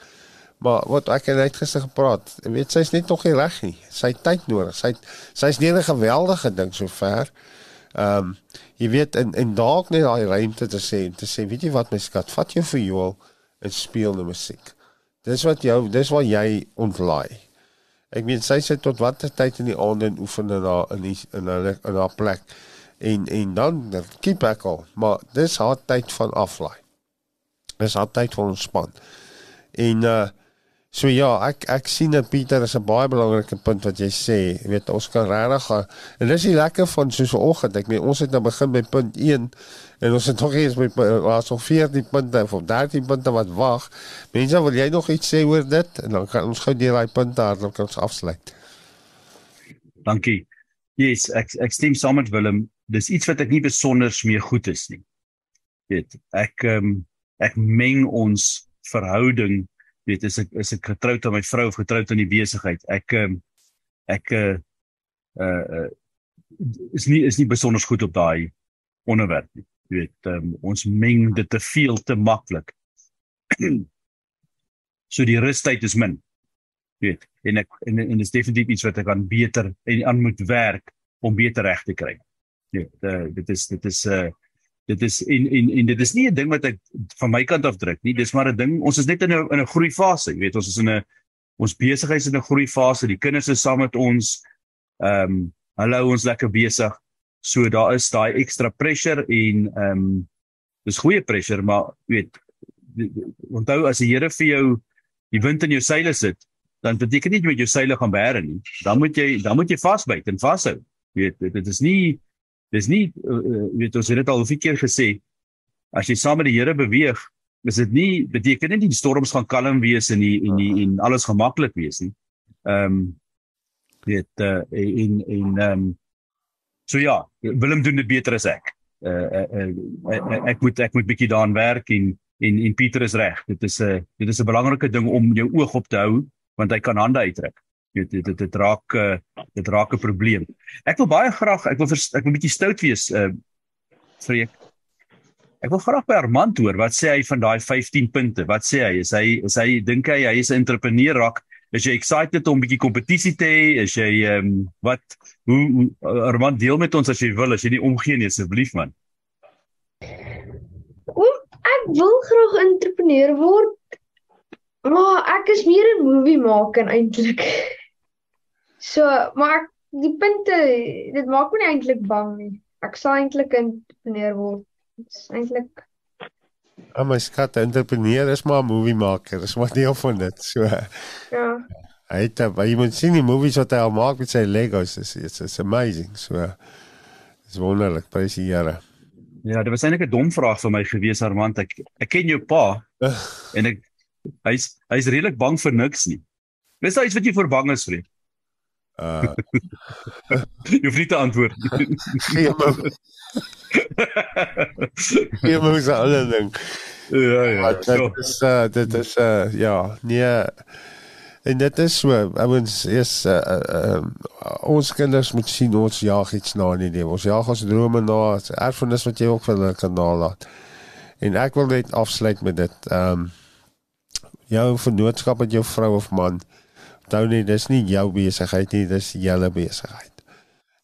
Maar wat ek het net gister gepraat, jy weet sy's net nog nie reg nie. Sy het tyd nodig. Sy sy's nie 'n geweldige ding sover. Ehm um, jy weet en en dalk net daai ruimte te sê en te sê, weet jy wat my skat, vat jou viool en speel die musiek. Dis wat jou dis wat jy ontlaai. Ek meen sy sit tot watter tyd in die aand en oefen in haar in die, in haar in haar plek. En en dan keep ek al, maar dis haar tyd van aflaai. Dis haar tyd van ontspan. En uh So ja, ek ek sien dat Pieter is 'n baie belangrike punt wat jy sê. Jy weet ons kan regtig en dis die lekker van so 'n oggend. Ek meen ons het nou begin by punt 1 en ons het nog eens by was nog 14 punte of 13 punte wat wag. Mense, wil jy nog iets sê oor dit? En dan kan ons gou deur daai punte hardop kan ons afsluit. Dankie. Yes, ek ek stem saam met Willem. Dis iets wat ek nie besonder mee goed is nie. Weet, ek ehm um, ek meng ons verhouding weet is ek is ek getroud aan my vrou of getroud aan die besigheid. Ek ehm ek uh uh is nie is nie besonder goed op daai onderwerp nie. Jy weet, um, ons meng dit te veel te maklik. so die rustyd is min. Jy weet, en ek en, en is definitief iets wat ek aan beter en aan moet werk om beter reg te kry. Jy weet, uh, dit is dit is uh dit is en en en dit is nie 'n ding wat ek van my kant af druk nie. Dis maar 'n ding ons is net in 'n in 'n groei fase jy weet ons is in 'n ons besigheid is in 'n groei fase die kinders is saam met ons. Ehm um, hulle hou ons lekker besig so daar is daai ekstra pressure en ehm um, dis goeie pressure maar weet onthou as die Here vir jou die wind in jou seile sit dan beteken nie jy met jou seile gaan bære nie. Dan moet jy dan moet jy vasbyt en vashou weet dit is nie dis nie uh, weet ons het dit al hoeveel keer gesê as jy saam met die Here beweeg is dit nie beteken nie die storms gaan kalm wees en die en die en alles gemaklik wees nie. Ehm um, weet uh, en en ehm um, so ja, Willem doen dit beter as ek. Uh, uh, uh ek moet ek moet bietjie daaraan werk en en en Pieter is reg. Dit is 'n uh, dit is 'n belangrike ding om jou oog op te hou want hy kan hande uittrek weet dit dit, dit raak uh, dit raak 'n probleem. Ek wil baie graag ek wil vers, ek wil 'n bietjie stout wees uh vreek. Ek wil graag by Armand hoor wat sê hy van daai 15 punte? Wat sê hy? Is hy is hy dink hy hy is 'n entrepreneur raak? Is jy excited om 'n bietjie kompetisie te hê? Is jy ehm um, wat hoe, hoe Armand deel met ons as jy wil as jy nie omgee nie asseblief man. Oom, ek wil graag entrepreneur word. Maar ek is meer 'n movie maker eintlik. So, maar die punte, dit maak my nie eintlik bang nie. Ek sal eintlik 'n entrepreneur word. Eintlik Ah, my skat, 'n entrepreneur is maar 'n movie maker. Dis maar deel van dit. So. Ja. Hy het jy moet sien die movies wat hy al maak met sy Legos. It's, it's, it's amazing. So. Dis wonderlik, prys die Here. Ja, dit was eintlik 'n dom vraag vir my gewees, Armand. Ek ek ken jou pa en ek hy's hy's redelik bang vir niks nie. Dis iets wat jy voor bang is, vriend. Uh jy hoef nie te antwoord nie. Gee my. Gee my se alle ding. Ja ja. Dit is uh dit is uh ja, nee. En dit is so, ouens is uh, uh, um, ons kinders moet sien ons jaag iets na in die lewe. Ons jaag ons drome na, erfenis wat jy ook vir hulle kan nalat. En ek wil net afsluit met dit. Ehm um, jou vennootskap met jou vrou of man onthou nie dis nie jou besigheid nie dis julle besigheid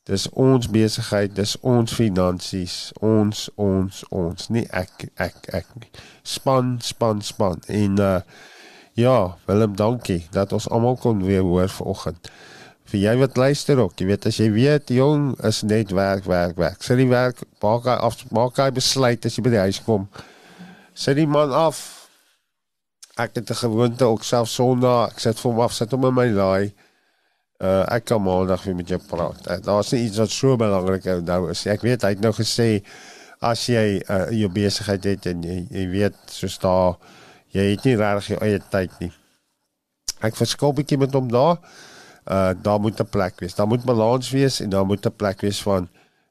dis ons besigheid dis ons finansies ons ons ons nie ek ek ek nie span span span en uh, ja Willem dankie dat ons almal kon weer hoor vanoggend vir jy wat luister ook, jy weet as jy weet jong is net werk werk werk. Sit die werk maak hy af maak hy besluit as jy by die huis kom. Sit die man af. Ek het 'n gewoonte ook self Sondag, ek sit vir hom af, sit hom in my laai. Uh ek kan maandag weer met jou praat. Uh, Daar's nie iets wat so belangrik nou is. Ek weet hy het nou gesê as jy uh, jou besigheid het en jy, jy weet soos daar jy het nie regtig jou eie tyd nie. Ek verskil bietjie met hom daar. Uh daar moet 'n plek wees. Daar moet balans wees en daar moet 'n plek wees van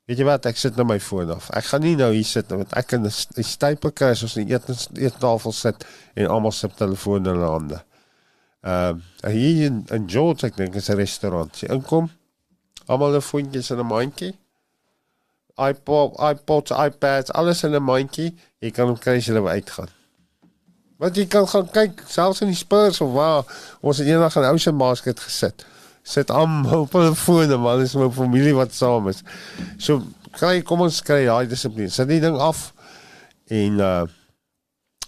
weet jy wat, ek sit nou my foon af. Ek gaan nie nou hier sit want ek kan 'n stype kry as ons in die eet eettafel sit en almal se telefone in hulle hande. Ehm uh, hier in, in George ek dink is 'n restaurant. Jy inkom, almal 'n foontjies in 'n mandjie. iPod, iPods, iPads, alles in 'n mandjie. Jy kan hom kry as jy wil uitgaan. Want jy kan gaan kyk selfs in die Spurs of waar ons het eendag in Ocean Basket gesit. Sit almal op hulle fone, man, dis my familie wat saam is. So kry kom ons kry daai dissipline. Sit die ding af en uh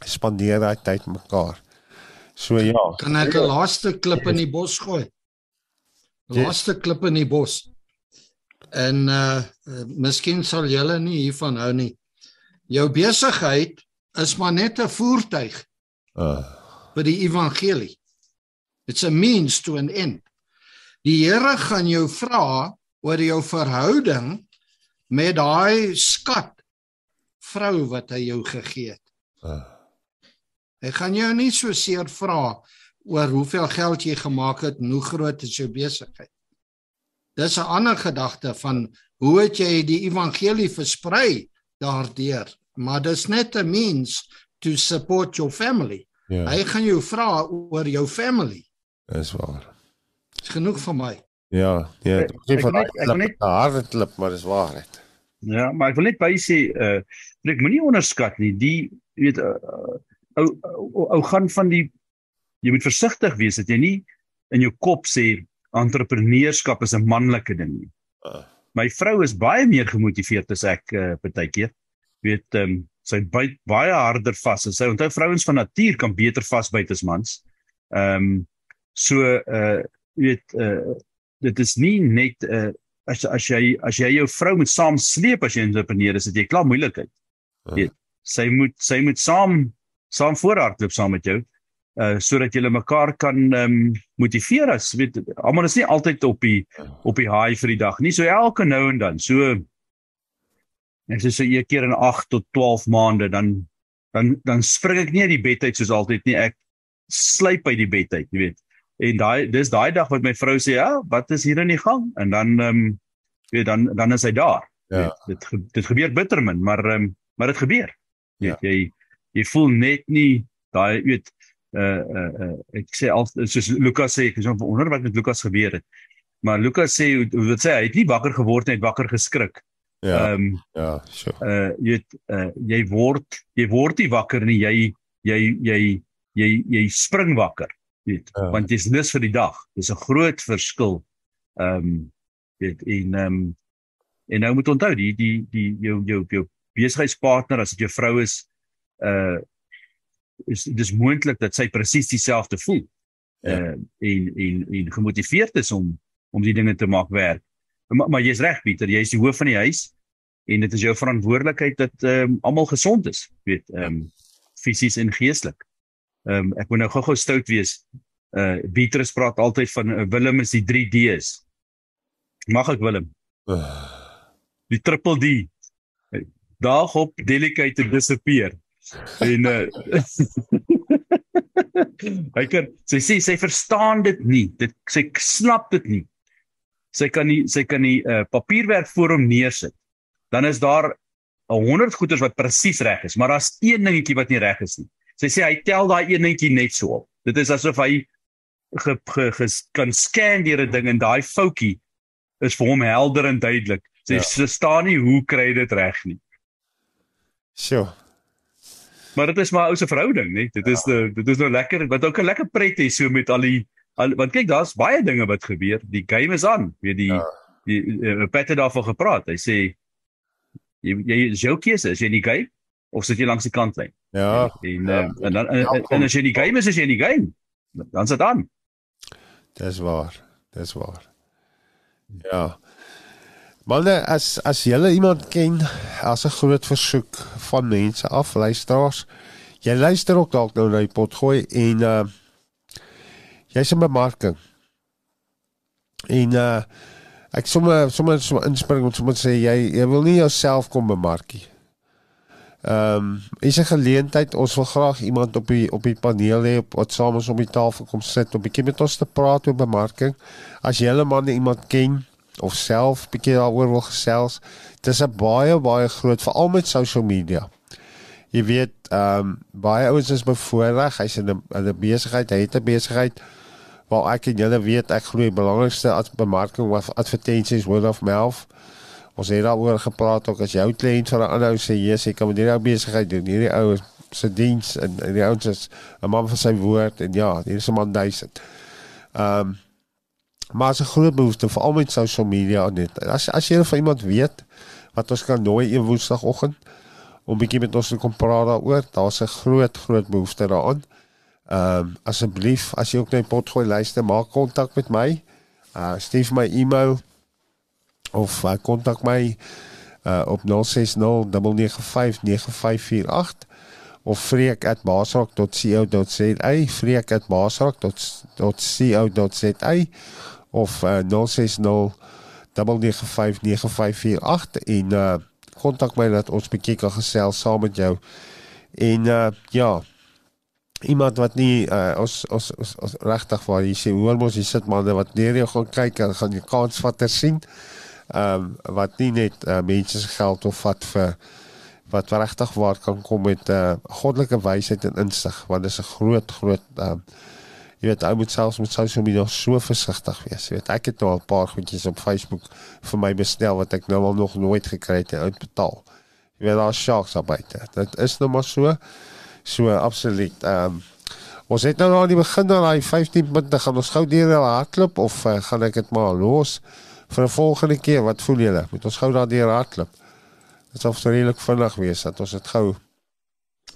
spandeer daai tyd mekaar. So ja. Kan ek 'n laaste klip in die bos gooi? Laaste klip in die bos. En uh miskien sal julle nie hiervan hou nie. Jou besigheid is maar net 'n voertuig Uh vir die evangelie. It's a means to an end. Die Here gaan jou vra oor jou verhouding met daai skat vrou wat hy jou gegee het. uh Hy gaan jou nie so seer vra oor hoeveel geld jy gemaak het en hoe groot is jou besigheid. Dis 'n ander gedagte van hoe het jy die evangelie versprei daardeur, maar dis net 'n means to support your family. ja, Hy gaan jou vra oor jou family. is waar. Dis genoeg vir my. Ja, ja, Ek- ek van wil net- ek wil net- harde klip, maar dis waarheid. Ja, maar ek wil net by sê uh ek moenie onderskat nie. Die weet uh, ou ou ou gaan van die jy moet versigtig wees dat jy nie in jou kop sê entrepreneurskap is 'n manlike ding nie. Uh. My vrou is baie meer gemotiveerd as ek uh, partykeer. Weet ehm um, sy byt baie harder vas. En Sy onthou vrouens van natuur kan beter vasbyt as mans. Ehm um, so uh jy weet uh dit is nie net uh as as jy as jy jou vrou moet saam sleep as jy 'n entrepreneur is, het jy klaar moeilikheid. Uh. Weet, sy moet sy moet saam saam voorhardloop saam met jou uh sodat julle mekaar kan ehm um, motiveer as weet almal is nie altyd op die op die high vir die dag nie. So elke nou en dan. So ek sê so een keer in 8 tot 12 maande dan dan dan spring ek nie uit die bed uit soos altyd nie. Ek sluip uit die bed uit, jy weet. En daai dis daai dag wat my vrou sê, "Ja, wat is hier in die gang?" En dan ehm um, weet dan dan is hy daar. Ja. Weet, dit dit gebeur bitter min, maar ehm um, maar dit gebeur. Ja. Weet, jy jy voel net nie daai weet uh uh, uh ek sê al soos Lukas sê ek is wonder wat met Lukas gebeur het. Maar Lukas sê hoe dit sê hy het nie wakker geword nie, hy het wakker geskrik. Ja, Ehm um, ja, so. uh jy weet uh jy word jy word nie wakker nie, jy jy jy jy jy spring wakker, weet, Ja. want jy's lus vir die dag. Dis 'n groot verskil. Ehm um, weet en ehm um, en nou moet onthou die die die jou jou jou besigheidspartner as dit jou vrou is uh is dis moontlik dat sy presies dieselfde voel. Ja. Uh en en en gemotiveerd is om om die dinge te maak werk. Maar, maar jy's reg Pieter, jy's die hoof van die huis en dit is jou verantwoordelikheid dat ehm um, almal gesond is, weet, ehm um, fisies en geestelik. Ehm um, ek moet nou gou-gou stout wees. Uh Beatrice praat altyd van uh, Willem is die 3 D's. Mag ek Willem? Uh, Die triple D. Daag op, delicate en disappear. En uh Hy kan sy sê sy verstaan dit nie. Dit sy snap dit nie. Sy kan nie sy kan nie uh, papierwerk voor hom neersit. Dan is daar 'n 100 goeders wat presies reg is, maar daar's een dingetjie wat nie reg is nie. Sy sê hy tel daai een dingetjie net so op. Dit is asof hy ge, ge, ge, kan scan deur 'n ding en daai foutjie is vir hom helder en duidelik. Sy Ja. ja. staan nie hoe kry dit reg nie. so. Maar dit is maar ou se verhouding, nee. Dit is ja. dit is nou lekker wat ook 'n lekker pret is so met al die al, want kyk daar's baie dinge wat gebeur. Die game is aan. Weet die Ja. die uh, Pat het daarvan gepraat. Hy sê jy jy is jou keuse, is jy in die game of sit jy langs die kantlyn? Ja. En ja. uh, en dan en, Ja, en, en as jy in die game is, is jy in die game. Dan sit aan. Dis waar. Dis waar. Ja. Maar as as jy iemand ken as 'n groot versoek van mense af luisteraars, jy luister ook dalk nou na die pot gooi en uh jy's 'n bemarking. En uh ek sommer sommer sommer inspring om sommer sê jy jy wil nie jouself kom bemark nie. Ehm um, is 'n geleentheid ons wil graag iemand op die op die paneel hê wat saam ons op die tafel kom sit om 'n bietjie met ons te praat oor bemarking. As jy hulle iemand ken of self bietjie daaroor wil gesels, dis 'n baie baie groot veral met social media. Jy weet, ehm um, baie ouens is bevoorreg, hy's in 'n 'n besigheid, hy het 'n besigheid waar ek en julle weet ek glo die belangrikste as bemarking of advertensies word of mouth. Ons het daaroor gepraat ook as jou kliënt vir 'n ander ou sê jy sê kom met hierdie besigheid doen. Hierdie ou se diens en, en die ouens is 'n man van sy woord en ja, hier is 'n man duisend. Ehm um, maar as 'n groot behoefte veral met social media net. As as jy van iemand weet wat ons kan nooi een woensdagoggend om bietjie met ons te kom praat daaroor, daar's 'n groot groot behoefte daaraan. Ehm um, asseblief as jy ook net potgooi luister, maak kontak met my. Uh stuur my e-mail of uh, kontak my uh op 0609959548 of freek@basrock.co.za freek@basrock.co.za of uh, 060 9959548 en uh kontak my dat ons bietjie kan gesels saam met jou. En uh ja, iemand wat nie uh ons ons, ons, ons regtig waar jy sê hoor mos jy sit manne wat neer jou gaan kyk en gaan jy kans vat te sien. Ehm um, wat nie net uh, mense se geld of vat vir wat regtig waar kan kom met 'n uh, goddelike wysheid en insig want dit is 'n groot groot ehm uh, jy weet ou moet selfs met social media so versigtig wees. Jy weet ek het nou al 'n paar goedjies op Facebook vir my bestel wat ek nou al nog nooit gekry het en uitbetaal. Jy weet daar sharks op buite. Dit is nou maar so. So absoluut. Ehm um, ons het nou aan die begin dan daai 15 punte gaan ons gou deur die hardloop of uh, gaan ek dit maar los vir 'n volgende keer? Wat voel julle? Moet ons gou daardie hardloop? Dit sal redelik vinnig wees dat ons dit gou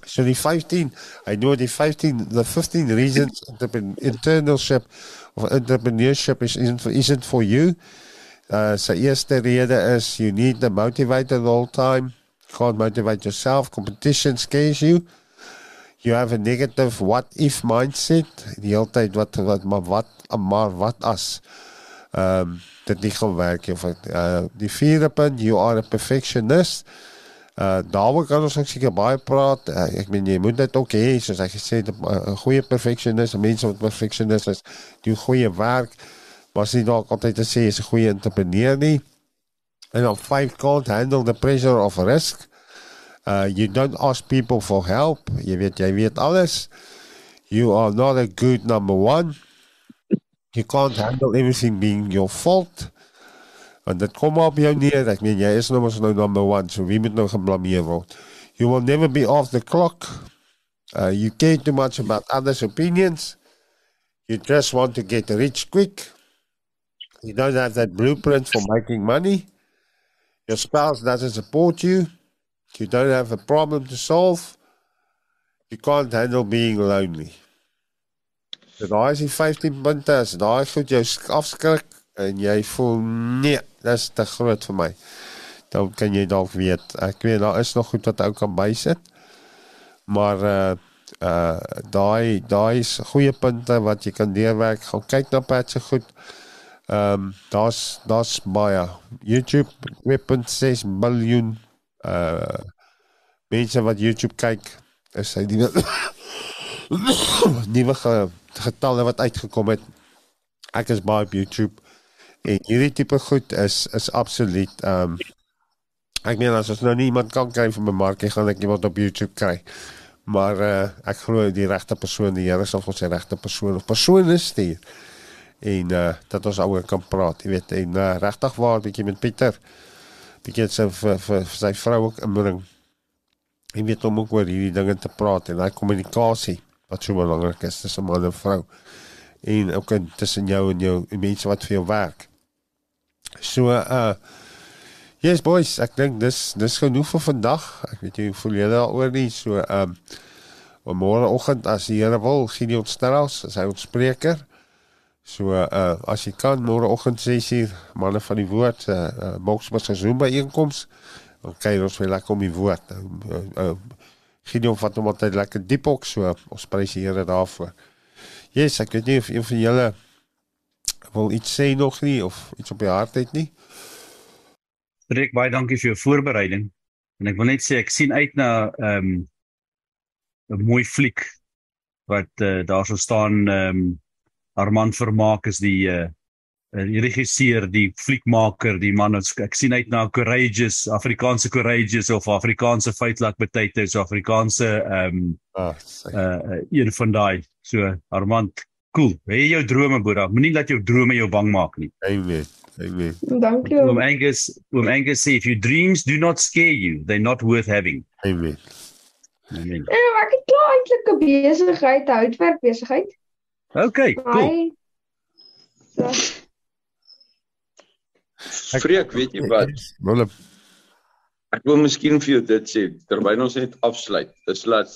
So die 15, I know the 15, the 15 reasons internship of entrepreneurship is, isn't, for, isn't for you. Uh, sy eerste rede is you need the motivator the whole time. Can't motivate yourself. Competition scares you. You have a negative what if mindset. Die hele tyd wat wat maar wat maar wat as ehm um, dit nie gaan werk of uh, die vierde punt you are a perfectionist. Uh daaroor kan ons seker baie praat. Uh, ek meen jy moet dit ook hê soos ek gesê het 'n uh, goeie perfectionist, mense wat perfectionist is, doen goeie werk. Maar sien dalk altyd te sê is 'n goeie entrepreneur nie. En op five can't handle the pressure of risk. Uh you don't ask people for help. Jy weet jy weet alles. You are not a good number 1. You can't handle everything being your fault. Want dit kom op jou neer. Ek meen jy is nou mos nou number 1, so wie moet nou geblameer word? You will never be off the clock. Uh you care too much about others' opinions. You just want to get rich quick. You don't have that blueprint for making money. Your spouse doesn't support you. You don't have a problem to solve. You can't handle being lonely. So daai is die 15 punte. As daai goed jou afskrik en jy voel nee, dis te groot vir my. Dan kan jy dalk weet, ek weet daar is nog goed wat ou kan bysit. Maar uh uh daai daai is goeie punte wat jy kan deurwerk. Gaan kyk na patche goed. Ehm um, daar's daar's baie YouTube 2.6 miljoen uh mense wat YouTube kyk. Is hy die nuwe getalle wat uitgekom het. Ek is baie op YouTube En hierdie tipe goed is is absoluut ehm um, ek meen as ons nou nie iemand kan kry vir my markie gaan ek iemand op YouTube kry. Maar uh, ek glo die regte persoon, die Here sal vir sy regte persoon of persone stuur. En uh dat ons ouer kan praat, jy weet, en uh, regtig waar bietjie met Pieter. Bietjie sy vir, vir, vir sy vrou ook inbring. Jy weet om ook oor hierdie dinge te praat en daai kommunikasie wat so belangrik is tussen man en vrou. En ook tussen jou en jou en mense wat vir jou werk. So uh Yes boys, ek dink dis dis genoeg vir vandag. Ek weet jy voel julle daaroor nie. So um môreoggend as die Here wil, Gideon Strauss, as hy ons spreker, So uh as jy kan môreoggend 6uur manne van die woord uh, uh Boksmas gesoem by einkoms. Dan kyk ons weer lekker om die woord. Uh, uh, Gideon vat hom altyd lekker diep ook so. Ons prys die Here daarvoor. Yes, ek weet nie of een van julle wil iets sê nog nie of iets op die hart het nie. Rick, baie dankie vir jou voorbereiding. En ek wil net sê ek sien uit na ehm um, 'n mooi fliek wat uh, daar sou staan ehm um, Armand Vermaak is die uh die regisseur, die fliekmaker, die man wat ek sien uit na Courageous, Afrikaanse Courageous of Afrikaanse Feitlik Potatoes, Afrikaanse ehm um, Ah, uh een van daai. So Armand, cool. Hê jou drome, Boera. Moenie laat jou drome jou bang maak nie. amen. Amen. Dankie. Oom Angus, Oom Angus sê if your dreams do not scare you, they're not worth having. Amen. Amen. Ja, ek het klaar eintlik 'n besigheid, houtwerk besigheid. Okay, cool. Hy so, Freek, weet jy wat? Hulle Ek wil miskien vir jou dit sê terwyl ons net afsluit. Dis laat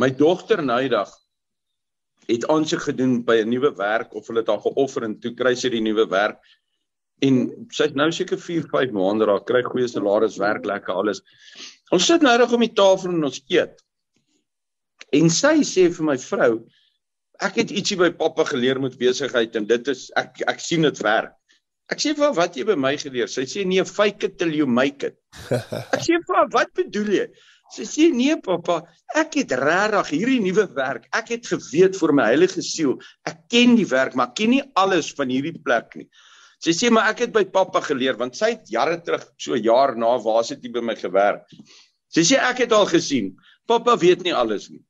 my dogter Nadag het aansoek gedoen by 'n nuwe werk of hulle het haar geoffer en toe kry sy die nuwe werk. En sy's nou seker 4, 5 maande daar, kry goeie salaris, werk lekker alles. Ons sit nou reg om die tafel en ons eet. En sy sê vir my vrou, ek het ietsie by pappa geleer met besigheid en dit is ek ek sien dit werk. Ek sê vir haar, wat jy by my geleer? Sy sê nee, fake it till you make it. Ek sê vir haar, wat bedoel jy? Sy sê nee pappa, ek het regtig hierdie nuwe werk. Ek het geweet vir my heilige siel, ek ken die werk, maar ken nie alles van hierdie plek nie. Sy sê maar ek het by pappa geleer want sy het jare terug so jaar na waar sy dit by my gewerk. Sy sê ek het al gesien. Pappa weet nie alles nie.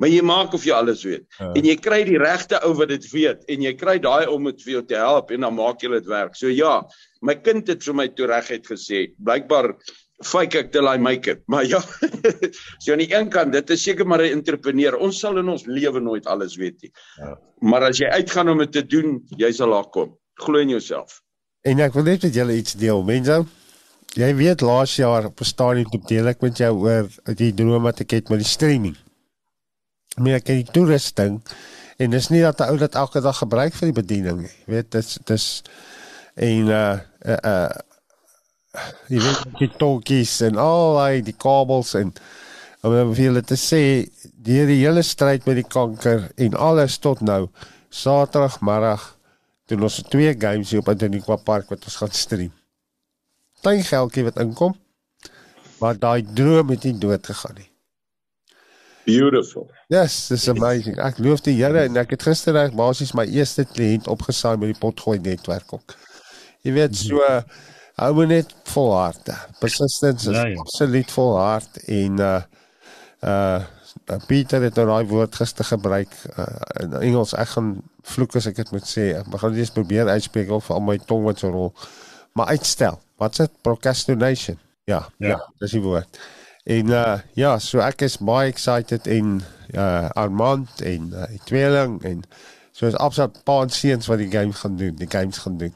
Maar jy maak of jy alles weet. Ja. En jy kry die regte ou wat dit weet en jy kry daai om dit vir jou te help en dan maak jy dit werk. So ja, my kind het vir my toe reguit gesê, blykbaar fake ek till I make it. Maar ja. so aan die een kant, dit is seker maar 'n entrepreneur. Ons sal in ons lewe nooit alles weet nie. Ja. Maar as jy uitgaan om dit te doen, jy sal daar kom. Glo in jouself. En ek wil net met julle iets deel, mense. Jy weet laas jaar op 'n stadium toe deel ek met jou oor die droom wat ek het met die streaming. Ek het die toerusting en dis nie dat 'n ou dit elke dag gebruik vir die bediening nie. Jy weet dis dis en uh uh, uh jy weet die tolkies en al daai die kabels en om vir julle te sê deur die hele stryd met die kanker en alles tot nou Saterdagmiddag doen ons twee games hier op Antoniqua Park wat ons gaan stream. Klein geldjie wat inkom. Maar daai droom het nie dood gegaan nie. Beautiful. Yes, this is amazing. Ek loof die Here en ek het gister reg basies my eerste kliënt opgesaai met die potgooi netwerk ook. Jy weet so hou moet net volhard. Persistence is Ja, ja. absoluut volhard en uh uh Pieter het nou daai woord gister gebruik uh, in Engels. Ek gaan vloek as ek dit moet sê. Ek gaan dit eens probeer uitspreek of al my tong wat so rol. Maar uitstel. Wat's dit? Procrastination. Ja, ja, Ja. ja dis die woord. En uh ja, so ek is baie excited en uh Armand en uh, tweeling en so is absoluut pa en seuns wat die game gaan doen, die games gaan doen.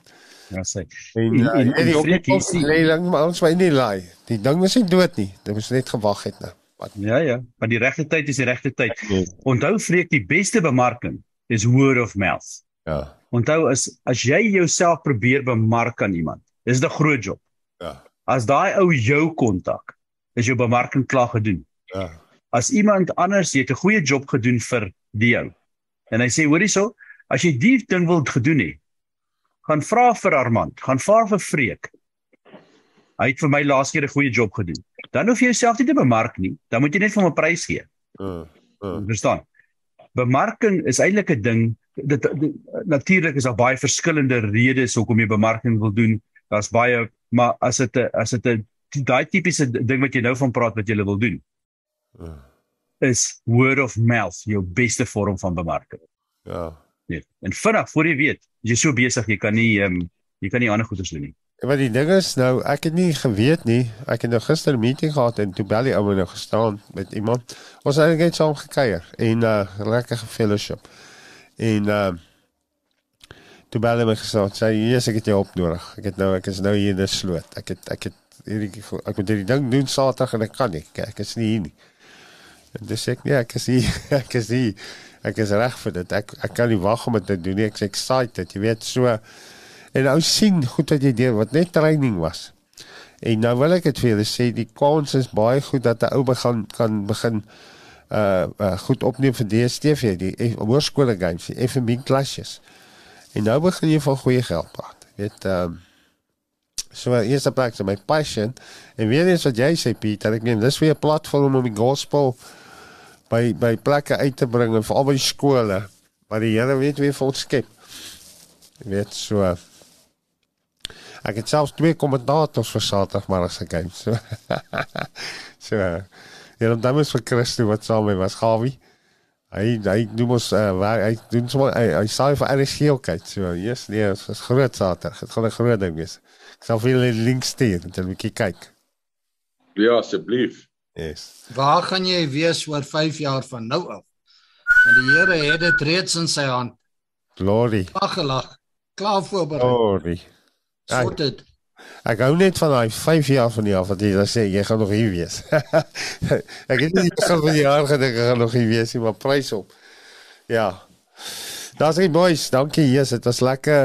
Ja, sê. En En- uh, en- die opleiding maar ons moet nie laai. Die ding is nie dood nie. Dit moet net gewag het nou. Wat Ja, ja, maar die regte tyd is die regte tyd. Onthou vreek die beste bemarking is word of mouth. ja. Onthou as as jy jouself probeer bemark aan iemand, is dit 'n groot job. Ja. As daai ou jou kontak, is jou bemarking klaar gedoen. Ja. As iemand anders jy het 'n goeie job gedoen vir die ou. En hy sê hoor hierso, as jy die ding wil gedoen hê, gaan vra vir Armand, gaan vra vir Freek. Hy het vir my laas keer 'n goeie job gedoen. Dan hoef jy jouself nie te bemark nie, dan moet jy net vir hom 'n prys gee. Uh, uh, Verstaan? Bemarking is eintlik 'n ding dit, dit natuurlik is daar baie verskillende redes hoekom jy bemarking wil doen. Daar's baie maar as dit 'n as dit 'n daai tipiese ding wat jy nou van praat wat jy wil doen uh, is word of mouth jou beste vorm van bemarking. ja. Nee. En vinnig voor jy weet, jy is so besig jy kan nie ehm um, jy kan nie ander goeders doen nie. Wat die ding is nou, ek het nie geweet nie. Ek het nou gister 'n meeting gehad en toe bel die ou nou gestaan met iemand. Ons het net saam gekuier en uh lekker fellowship. En uh toe bel hy my gesê, sê Jesus, ek het jou op nodig. Ek het nou ek is nou hier in 'n sloot. Ek het ek het hierdie ek moet hierdie ding doen Saterdag en ek kan nie. Ek, is nie hier nie. En dis ek nee, ek is hier. Ek is hier. ek is reg vir dit. Ek ek kan nie wag om dit te doen nie. Ek's excited, jy weet so. En nou sien goed wat jy deur wat net training was. En nou wil ek dit vir julle sê, die kans is baie goed dat 'n ou begin kan begin uh, uh goed opneem vir DStv, die hoërskole games, die FMB klasses. En nou begin jy van goeie geld praat. Jy weet ehm um, so eerste plek is my passion en weer eens wat jy sê Pieter, ek meen dis weer 'n platform om die gospel by by plekke uit te bring en veral by skole waar die Here weet wie ons skep. Jy weet so Ek het selfs twee kommentators vir Saterdagmiddag se game. So. so ja, dan is vir Christo wat saam met my was Gawie. Hy hy doen mos uh, waar hy doen sommer hy, hy sê vir RSG ook uit. So yes, nee, dit is groot Saterdag. Dit gaan 'n groot ding wees. Ek sal vir julle die link stuur en dan kyk kyk. Ja, asseblief. Yes. Waar gaan jy wees oor 5 jaar van nou af? Want die Here het dit reeds in sy hand. Glory. Waggelag. Klaar voorberei. Glory. Sort dit. Ek hou net van daai 5 jaar van die af wat jy dan sê jy gaan nog hier wees. ek het nie gesien van die jaar gedink ek gaan nog hier wees nie, maar prys op. Ja. Daar's die boys. Dankie. Yes, dit was lekker.